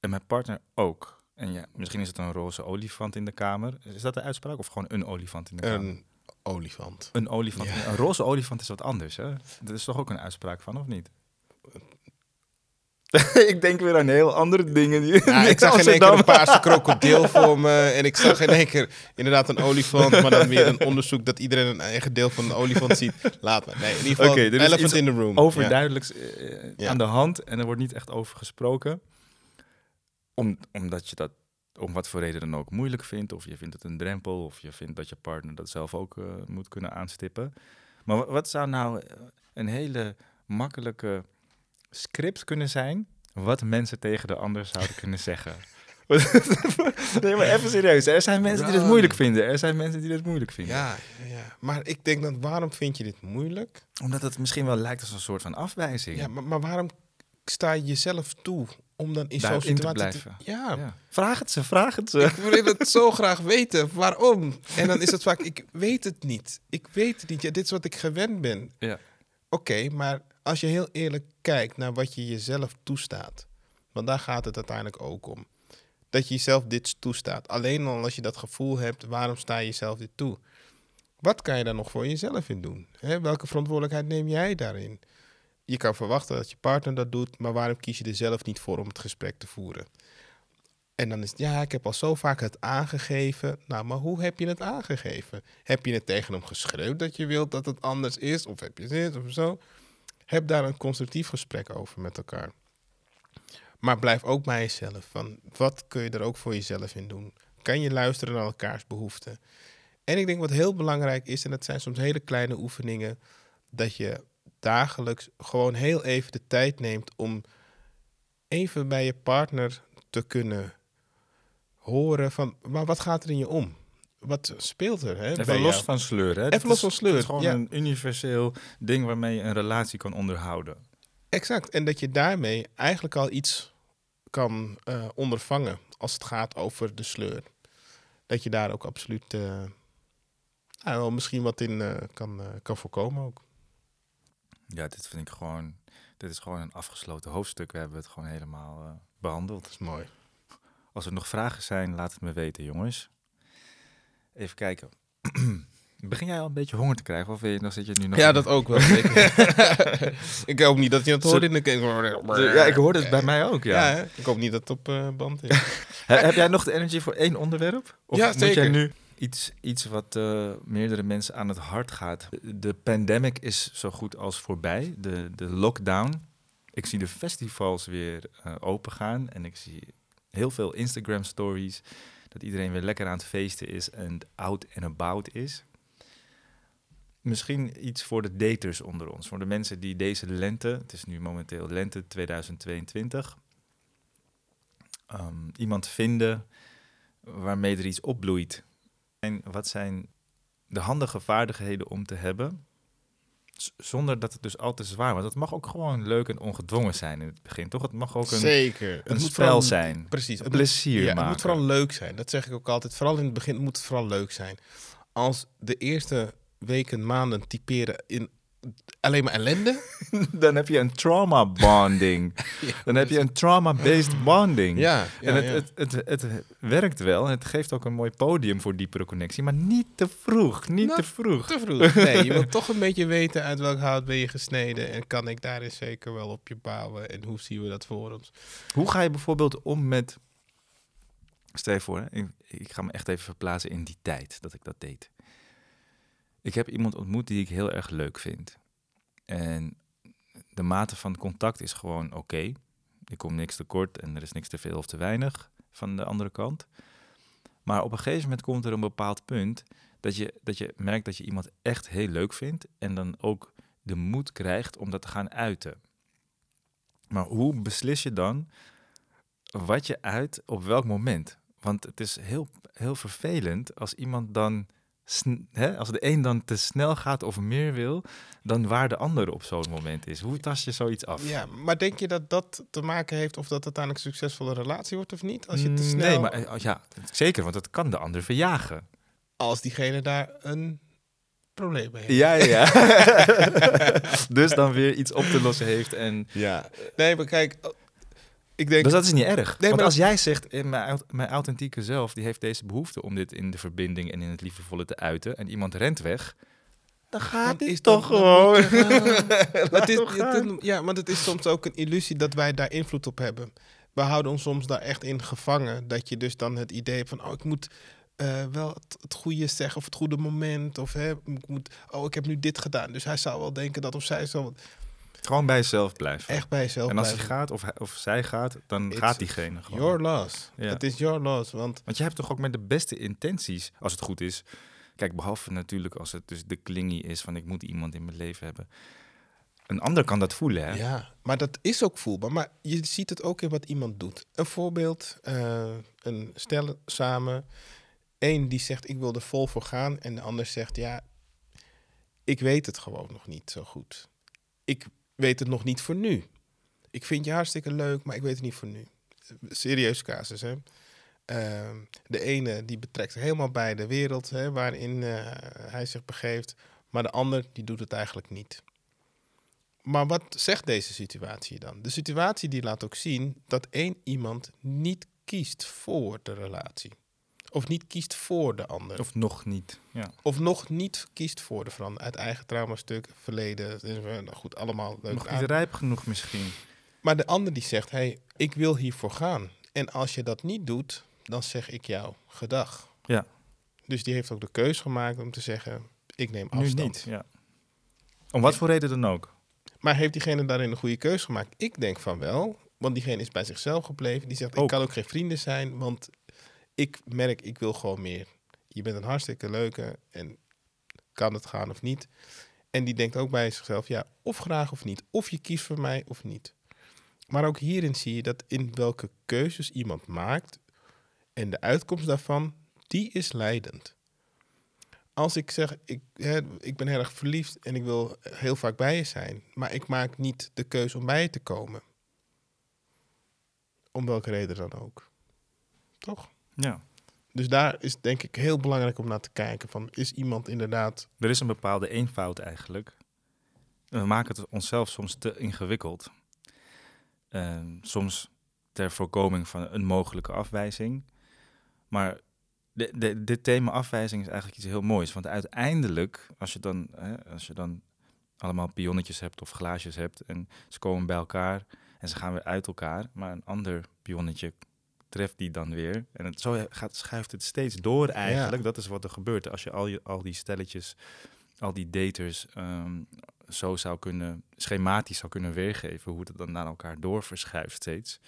En mijn partner ook. En ja, misschien is het een roze olifant in de kamer. Is dat de uitspraak? Of gewoon een olifant in de kamer? Een olifant. Een olifant. Een roze olifant is wat anders, hè? Dat is toch ook een uitspraak van, of niet? ik denk weer aan heel andere dingen. Die, ja, ik zag in één keer een paarse krokodil voor me. En ik zag in één keer inderdaad een olifant. Maar dan weer een onderzoek dat iedereen een eigen deel van een olifant ziet. Laat me. Nee, in ieder geval okay, elephant in the room. Overduidelijks ja. aan de hand. En er wordt niet echt over gesproken. Om, omdat je dat om wat voor reden dan ook moeilijk vindt. Of je vindt het een drempel. Of je vindt dat je partner dat zelf ook uh, moet kunnen aanstippen. Maar wat zou nou een hele makkelijke script kunnen zijn wat mensen tegen de ander zouden kunnen zeggen. nee, maar even serieus. Er zijn mensen die dit moeilijk vinden. Er zijn mensen die dit moeilijk vinden. Ja, ja. maar ik denk dat waarom vind je dit moeilijk? Omdat het misschien wel lijkt als een soort van afwijzing. Ja, maar, maar waarom sta je jezelf toe om dan in zo'n situatie te blijven? ja. ja. Vraag het ze, vraag het ze. Ik wil het zo graag weten. Waarom? En dan is het vaak, ik weet het niet. Ik weet het niet. Ja, dit is wat ik gewend ben. Ja. Oké, maar als je heel eerlijk kijkt naar wat je jezelf toestaat, want daar gaat het uiteindelijk ook om. Dat je jezelf dit toestaat. Alleen al als je dat gevoel hebt, waarom sta je jezelf dit toe? Wat kan je daar nog voor jezelf in doen? welke verantwoordelijkheid neem jij daarin? Je kan verwachten dat je partner dat doet, maar waarom kies je er zelf niet voor om het gesprek te voeren? En dan is het, ja, ik heb al zo vaak het aangegeven. Nou, maar hoe heb je het aangegeven? Heb je het tegen hem geschreeuwd dat je wilt dat het anders is? Of heb je dit of zo? Heb daar een constructief gesprek over met elkaar. Maar blijf ook bij jezelf. Van wat kun je er ook voor jezelf in doen? Kan je luisteren naar elkaars behoeften? En ik denk wat heel belangrijk is, en dat zijn soms hele kleine oefeningen, dat je dagelijks gewoon heel even de tijd neemt om even bij je partner te kunnen horen van, maar wat gaat er in je om? Wat speelt er? Hè, Even los van sleur. Hè? Even los van sleur. Het is gewoon een universeel ding waarmee je een relatie kan onderhouden. Exact. En dat je daarmee eigenlijk al iets kan uh, ondervangen als het gaat over de sleur. Dat je daar ook absoluut uh, nou, misschien wat in uh, kan, kan voorkomen ook. Ja, dit vind ik gewoon. Dit is gewoon een afgesloten hoofdstuk. We hebben het gewoon helemaal behandeld. Dat is mooi. Als er nog vragen zijn, laat het me weten, jongens. Even kijken. Begin jij al een beetje honger te krijgen? Of dan zit je nu nog... Ja, dat ook wel. ik hoop niet dat je het hoort in de... Ja, ik hoor het bij mij ook, ja. ja ik hoop niet dat het op uh, band is. Heb jij nog de energie voor één onderwerp? Of ja, zeker. moet jij nu iets, iets wat uh, meerdere mensen aan het hart gaat? De pandemic is zo goed als voorbij. De, de lockdown. Ik zie de festivals weer uh, open gaan. En ik zie heel veel Instagram stories dat iedereen weer lekker aan het feesten is en out and about is. Misschien iets voor de daters onder ons, voor de mensen die deze lente, het is nu momenteel lente 2022, um, iemand vinden waarmee er iets opbloeit. En wat zijn de handige vaardigheden om te hebben zonder dat het dus al te zwaar wordt. Het mag ook gewoon leuk en ongedwongen zijn in het begin, toch? Het mag ook een, Zeker. een het moet spel vooral, zijn. Precies. Een plezier ja, maken. Het moet vooral leuk zijn. Dat zeg ik ook altijd. Vooral in het begin moet het vooral leuk zijn. Als de eerste weken, maanden typeren in alleen maar ellende. dan heb je een trauma bonding. dan heb je een trauma-based bonding. Ja, ja, en het, ja. Het, het, het, werkt wel. Het geeft ook een mooi podium voor diepere connectie. Maar niet te vroeg. Niet Nou, te vroeg. te vroeg. Nee, je wilt toch een beetje weten uit welk hout ben je gesneden. En kan ik daarin zeker wel op je bouwen. En hoe zien we dat voor ons? Hoe ga je bijvoorbeeld om met... Stel je voor, hè, ik, ik ga me echt even verplaatsen in die tijd dat ik dat deed. Ik heb iemand ontmoet die ik heel erg leuk vind. En de mate van contact is gewoon oké. Ik kom niks tekort en er is niks te veel of te weinig van de andere kant. Maar op een gegeven moment komt er een bepaald punt dat je, dat je merkt dat je iemand echt heel leuk vindt en dan ook de moed krijgt om dat te gaan uiten. Maar hoe beslis je dan wat je uit op welk moment? Want het is heel, heel vervelend als iemand dan, hè, als de een dan te snel gaat of meer wil dan waar de ander op zo'n moment is. Hoe tas je zoiets af? Ja, maar denk je dat dat te maken heeft of dat uiteindelijk een succesvolle relatie wordt of niet? Als je te Mm, snel, Nee, maar eh, ja, zeker, want dat kan de ander verjagen. als diegene daar een probleem mee heeft. Ja, ja. dus dan weer iets op te lossen heeft. En... Ja. Nee, maar kijk, ik denk... Dus dat is niet erg. Nee, Want maar als jij zegt, eh, mijn, mijn authentieke zelf, die heeft deze behoefte om dit in de verbinding en in het liefdevolle te uiten. En iemand rent weg. Dan gaat Dan dit is toch gewoon. Het is, toch gaan. het- ja, want het is soms ook een illusie dat wij daar invloed op hebben. We houden ons soms daar echt in gevangen. Dat je dus dan het idee hebt van, oh, ik moet eh, wel het, het goede zeggen of het goede moment. Of hè, ik moet, oh, ik heb nu dit gedaan. Dus hij zou wel denken dat of zij zal Gewoon bij jezelf blijven. echt bij jezelf en als hij gaat of, hij, of zij gaat, dan It's gaat diegene gewoon. Your loss. Ja. Het is your loss. Want Want je hebt toch ook met de beste intenties, als het goed is. Kijk, behalve natuurlijk als het dus de klingie is van ik moet iemand in mijn leven hebben. Een ander kan dat voelen, hè? Ja, maar dat is ook voelbaar. Maar je ziet het ook in wat iemand doet. Een voorbeeld, eh, een stel samen. Eén die zegt ik wil er vol voor gaan. En de ander zegt ja, ik weet het gewoon nog niet zo goed. Ik weet het nog niet voor nu. Ik vind je hartstikke leuk, maar ik weet het niet voor nu. Serieus casus, hè. Ehm, de ene die betrekt helemaal bij de wereld hè, waarin eh, hij zich begeeft. Maar de ander die doet het eigenlijk niet. Maar wat zegt deze situatie dan? De situatie die laat ook zien dat één iemand niet kiest voor de relatie. Of niet kiest voor de ander. Of, Of nog niet. Ja. nog niet kiest voor de verander. Uit eigen traumastuk, verleden. eh, nou goed, allemaal leuk. Nog aan. niet rijp genoeg misschien. Maar de ander die zegt, hey, ik wil hiervoor gaan. En als je dat niet doet, dan zeg ik jou gedag. Ja. Dus die heeft ook de keus gemaakt om te zeggen, ik neem Nu afstand. niet. Ja. Om wat voor reden dan ook. Maar heeft diegene daarin een goede keuze gemaakt? Ik denk van wel, want diegene is bij zichzelf gebleven. Die zegt, ik kan ook geen vrienden zijn, want ik merk, ik wil gewoon meer. Je bent een hartstikke leuke en kan het gaan of niet. En die denkt ook bij zichzelf, ja, of graag of niet. Of je kiest voor mij of niet. Maar ook hierin zie je dat in welke keuzes iemand maakt en de uitkomst daarvan, die is leidend. Als ik zeg, ik, hè, ik ben erg verliefd en ik wil heel vaak bij je zijn, maar ik maak niet de keuze om bij je te komen. Om welke reden dan ook. Toch? Ja. Dus daar is denk ik heel belangrijk om naar te kijken. Van, is iemand inderdaad... Er is een bepaalde eenvoud eigenlijk. En We maken het onszelf soms te ingewikkeld. Ehm, soms ter voorkoming van een mogelijke afwijzing. Maar de, de, dit thema afwijzing is eigenlijk iets heel moois. Want uiteindelijk, als je dan, hè, als je dan allemaal pionnetjes hebt of glaasjes hebt... en ze komen bij elkaar en ze gaan weer uit elkaar... maar een ander pionnetje treft die dan weer. En het, zo gaat, schuift het steeds door eigenlijk. Dat is wat er gebeurt als je al, je, al die stelletjes, al die daters ehm, zo zou kunnen, schematisch zou kunnen weergeven, hoe het dan naar elkaar door verschuift steeds.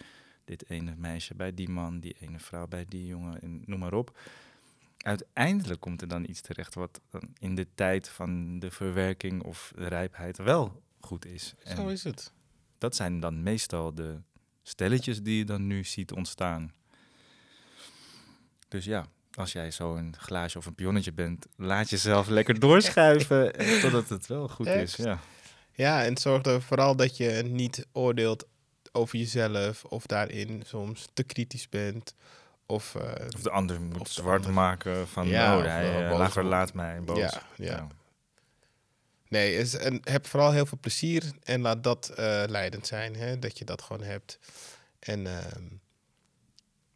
Dit ene meisje bij die man, die ene vrouw bij die jongen, en noem maar op. Uiteindelijk komt er dan iets terecht wat dan in de tijd van de verwerking of de rijpheid wel goed is. En Zo is het. dat zijn dan meestal de stelletjes die je dan nu ziet ontstaan. Dus ja, als jij zo een glaasje of een pionnetje bent, laat jezelf lekker doorschuiven eh, totdat het wel goed is. Ja. Ja, en zorg er vooral dat je niet oordeelt over jezelf of daarin soms te kritisch bent. Of, eh, Of de ander moet zwart ander. maken van, Ja, oh, hij eh, laat mij, boos. Ja, ja. Nee, is, en heb vooral heel veel plezier en laat dat eh, leidend zijn. Hè? Dat je dat gewoon hebt. En, ehm,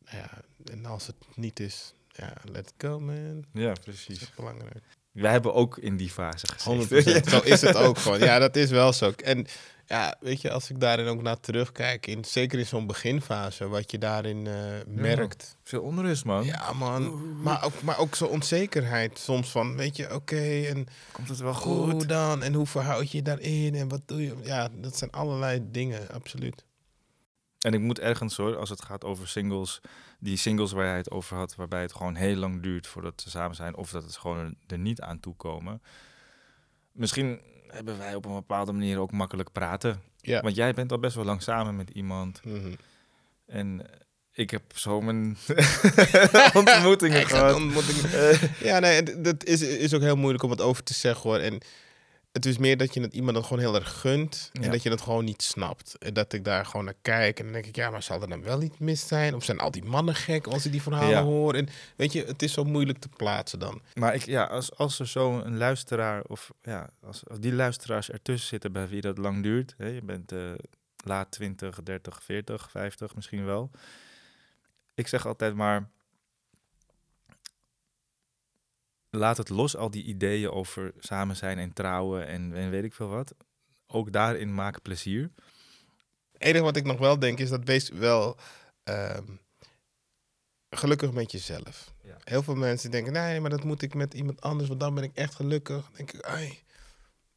nou ja, en als het niet is, ja, let it go, man. Ja, Dat precies. is belangrijk. Wij hebben ook in die fase 100 gezeten. Zo is het ook gewoon. Ja, dat is wel zo. En ja, weet je, als ik daarin ook naar terugkijk, in, zeker in zo'n beginfase, wat je daarin eh, merkt. Veel onrust, man. Ja, man. Maar ook, maar ook zo'n onzekerheid soms van, weet je, oké, en Komt het wel hoe goed? dan? En hoe verhoud je je daarin? En wat doe je? Ja, dat zijn allerlei dingen, absoluut. En ik moet ergens hoor, als het gaat over singles, die singles waar jij het over had, waarbij het gewoon heel lang duurt voordat ze samen zijn, of dat het gewoon er niet aan toe komen. Misschien hebben wij op een bepaalde manier ook makkelijk praten. Ja. Want jij bent al best wel lang samen met iemand. Mhm. En ik heb zo mijn ontmoetingen gehad. ontmoetingen. Eh, Ja, nee, dat is, is ook heel moeilijk om het over te zeggen hoor. En het is meer dat je het iemand dan gewoon heel erg gunt. En Ja. dat je het gewoon niet snapt. En dat ik daar gewoon naar kijk. En dan denk ik, ja, maar zal er dan wel iets mis zijn? Of zijn al die mannen gek als ik die verhalen Ja. hoor? En weet je, het is zo moeilijk te plaatsen dan. Maar ik, ja, als, als er zo een luisteraar, of ja, als, als die luisteraars ertussen zitten bij wie dat lang duurt, hè, je bent eh, laat 20, 30, 40, 50 misschien wel. Ik zeg altijd maar, laat het los, al die ideeën over samen zijn en trouwen en, en weet ik veel wat. Ook daarin maak plezier. Het enige wat ik nog wel denk is dat wees wel ehm, gelukkig met jezelf. Ja. Heel veel mensen denken, nee, maar dat moet ik met iemand anders, want dan ben ik echt gelukkig. Dan denk ik, ai,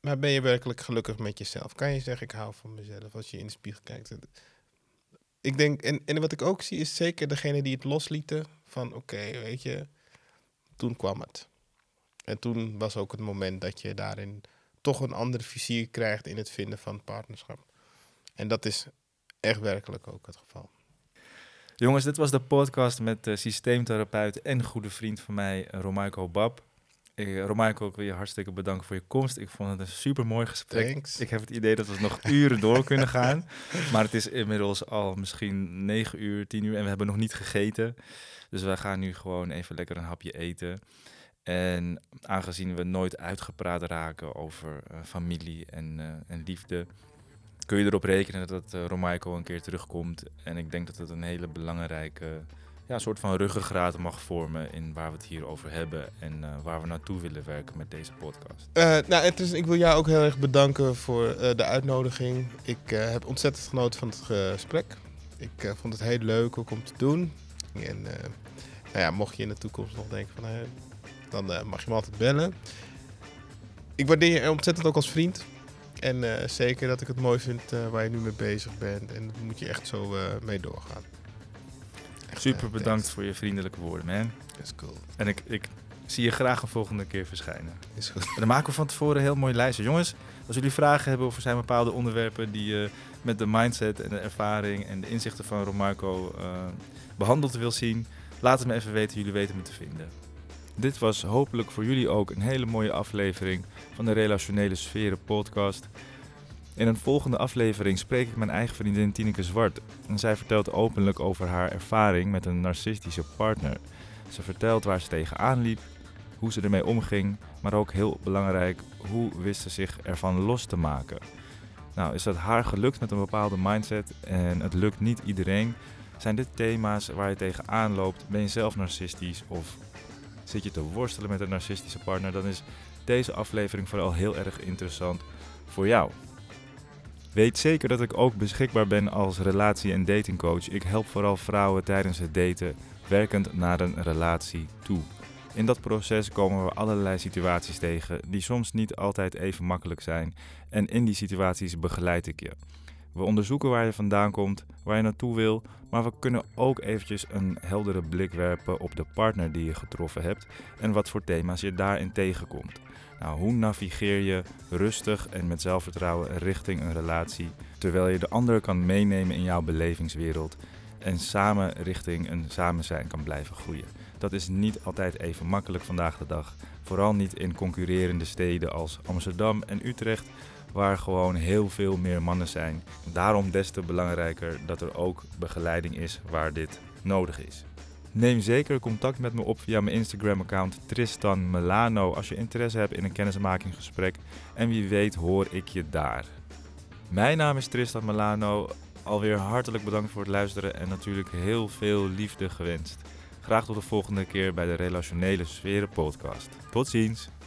maar ben je werkelijk gelukkig met jezelf? Kan je zeggen, ik hou van mezelf als je in de spiegel kijkt? Ik denk, en, en wat ik ook zie, is zeker degene die het loslieten van, oké, weet je, toen kwam het. En toen was ook het moment dat je daarin toch een andere vizier krijgt in het vinden van partnerschap. En dat is echt werkelijk ook het geval. Jongens, dit was de podcast met de systeemtherapeut en goede vriend van mij, Romaiko Bab. Eh, Romaiko, ik wil je hartstikke bedanken voor je komst. Ik vond het een super mooi gesprek. Thanks. Ik heb het idee dat we nog uren door kunnen gaan. Maar het is inmiddels al misschien 9 uur, 10 uur en we hebben nog niet gegeten. Dus wij gaan nu gewoon even lekker een hapje eten. En aangezien we nooit uitgepraat raken over eh, familie en, eh, en liefde, kun je erop rekenen dat uh, Romaiko een keer terugkomt. En ik denk dat het een hele belangrijke ja, soort van ruggengraat mag vormen in waar we het hier over hebben en waar we naartoe willen werken met deze podcast. Nou, het ik wil jou ook heel erg bedanken voor de uitnodiging. Ik heb ontzettend genoten van het gesprek. Ik vond het heel leuk ook om te doen. En nou ja, mocht je in de toekomst nog denken van, dan mag je me altijd bellen. Ik waardeer je ontzettend ook als vriend. En uh, zeker dat ik het mooi vind uh, waar je nu mee bezig bent. En daar moet je echt zo uh, mee doorgaan. Echt, Super bedankt thanks. voor je vriendelijke woorden, man. Is cool. En ik, ik zie je graag een volgende keer verschijnen. Is goed. En dan maken we van tevoren een heel mooi lijstje. Jongens, als jullie vragen hebben of er zijn bepaalde onderwerpen die je met de mindset en de ervaring en de inzichten van Romarco behandeld wil zien, laat het me even weten. Jullie weten me te vinden. Dit was hopelijk voor jullie ook een hele mooie aflevering van de Relationele Sferen podcast. In een volgende aflevering spreek ik mijn eigen vriendin Tineke Zwart. En zij vertelt openlijk over haar ervaring met een narcistische partner. Ze vertelt waar ze tegenaan liep, hoe ze ermee omging, maar ook heel belangrijk, hoe wist ze zich ervan los te maken. Nou, is dat haar gelukt met een bepaalde mindset en het lukt niet iedereen? Zijn dit thema's waar je tegenaan loopt? Ben je zelf narcistisch of zit je te worstelen met een narcistische partner, dan is deze aflevering vooral heel erg interessant voor jou. Weet zeker dat ik ook beschikbaar ben als relatie- en datingcoach. Ik help vooral vrouwen tijdens het daten werkend naar een relatie toe. In dat proces komen we allerlei situaties tegen die soms niet altijd even makkelijk zijn en in die situaties begeleid ik je. We onderzoeken waar je vandaan komt, waar je naartoe wil, maar we kunnen ook eventjes een heldere blik werpen op de partner die je getroffen hebt en wat voor thema's je daarin tegenkomt. Nou, hoe navigeer je rustig en met zelfvertrouwen richting een relatie, terwijl je de ander kan meenemen in jouw belevingswereld en samen richting een samen zijn kan blijven groeien. Dat is niet altijd even makkelijk vandaag de dag, vooral niet in concurrerende steden als Amsterdam en Utrecht, waar gewoon heel veel meer mannen zijn. Daarom des te belangrijker dat er ook begeleiding is waar dit nodig is. Neem zeker contact met me op via mijn Instagram-account Tristan Melano als je interesse hebt in een kennismakinggesprek. En wie weet hoor ik je daar. Mijn naam is Tristan Melano. Alweer hartelijk bedankt voor het luisteren en natuurlijk heel veel liefde gewenst. Graag tot de volgende keer bij de Relationele Sferen Podcast. Tot ziens!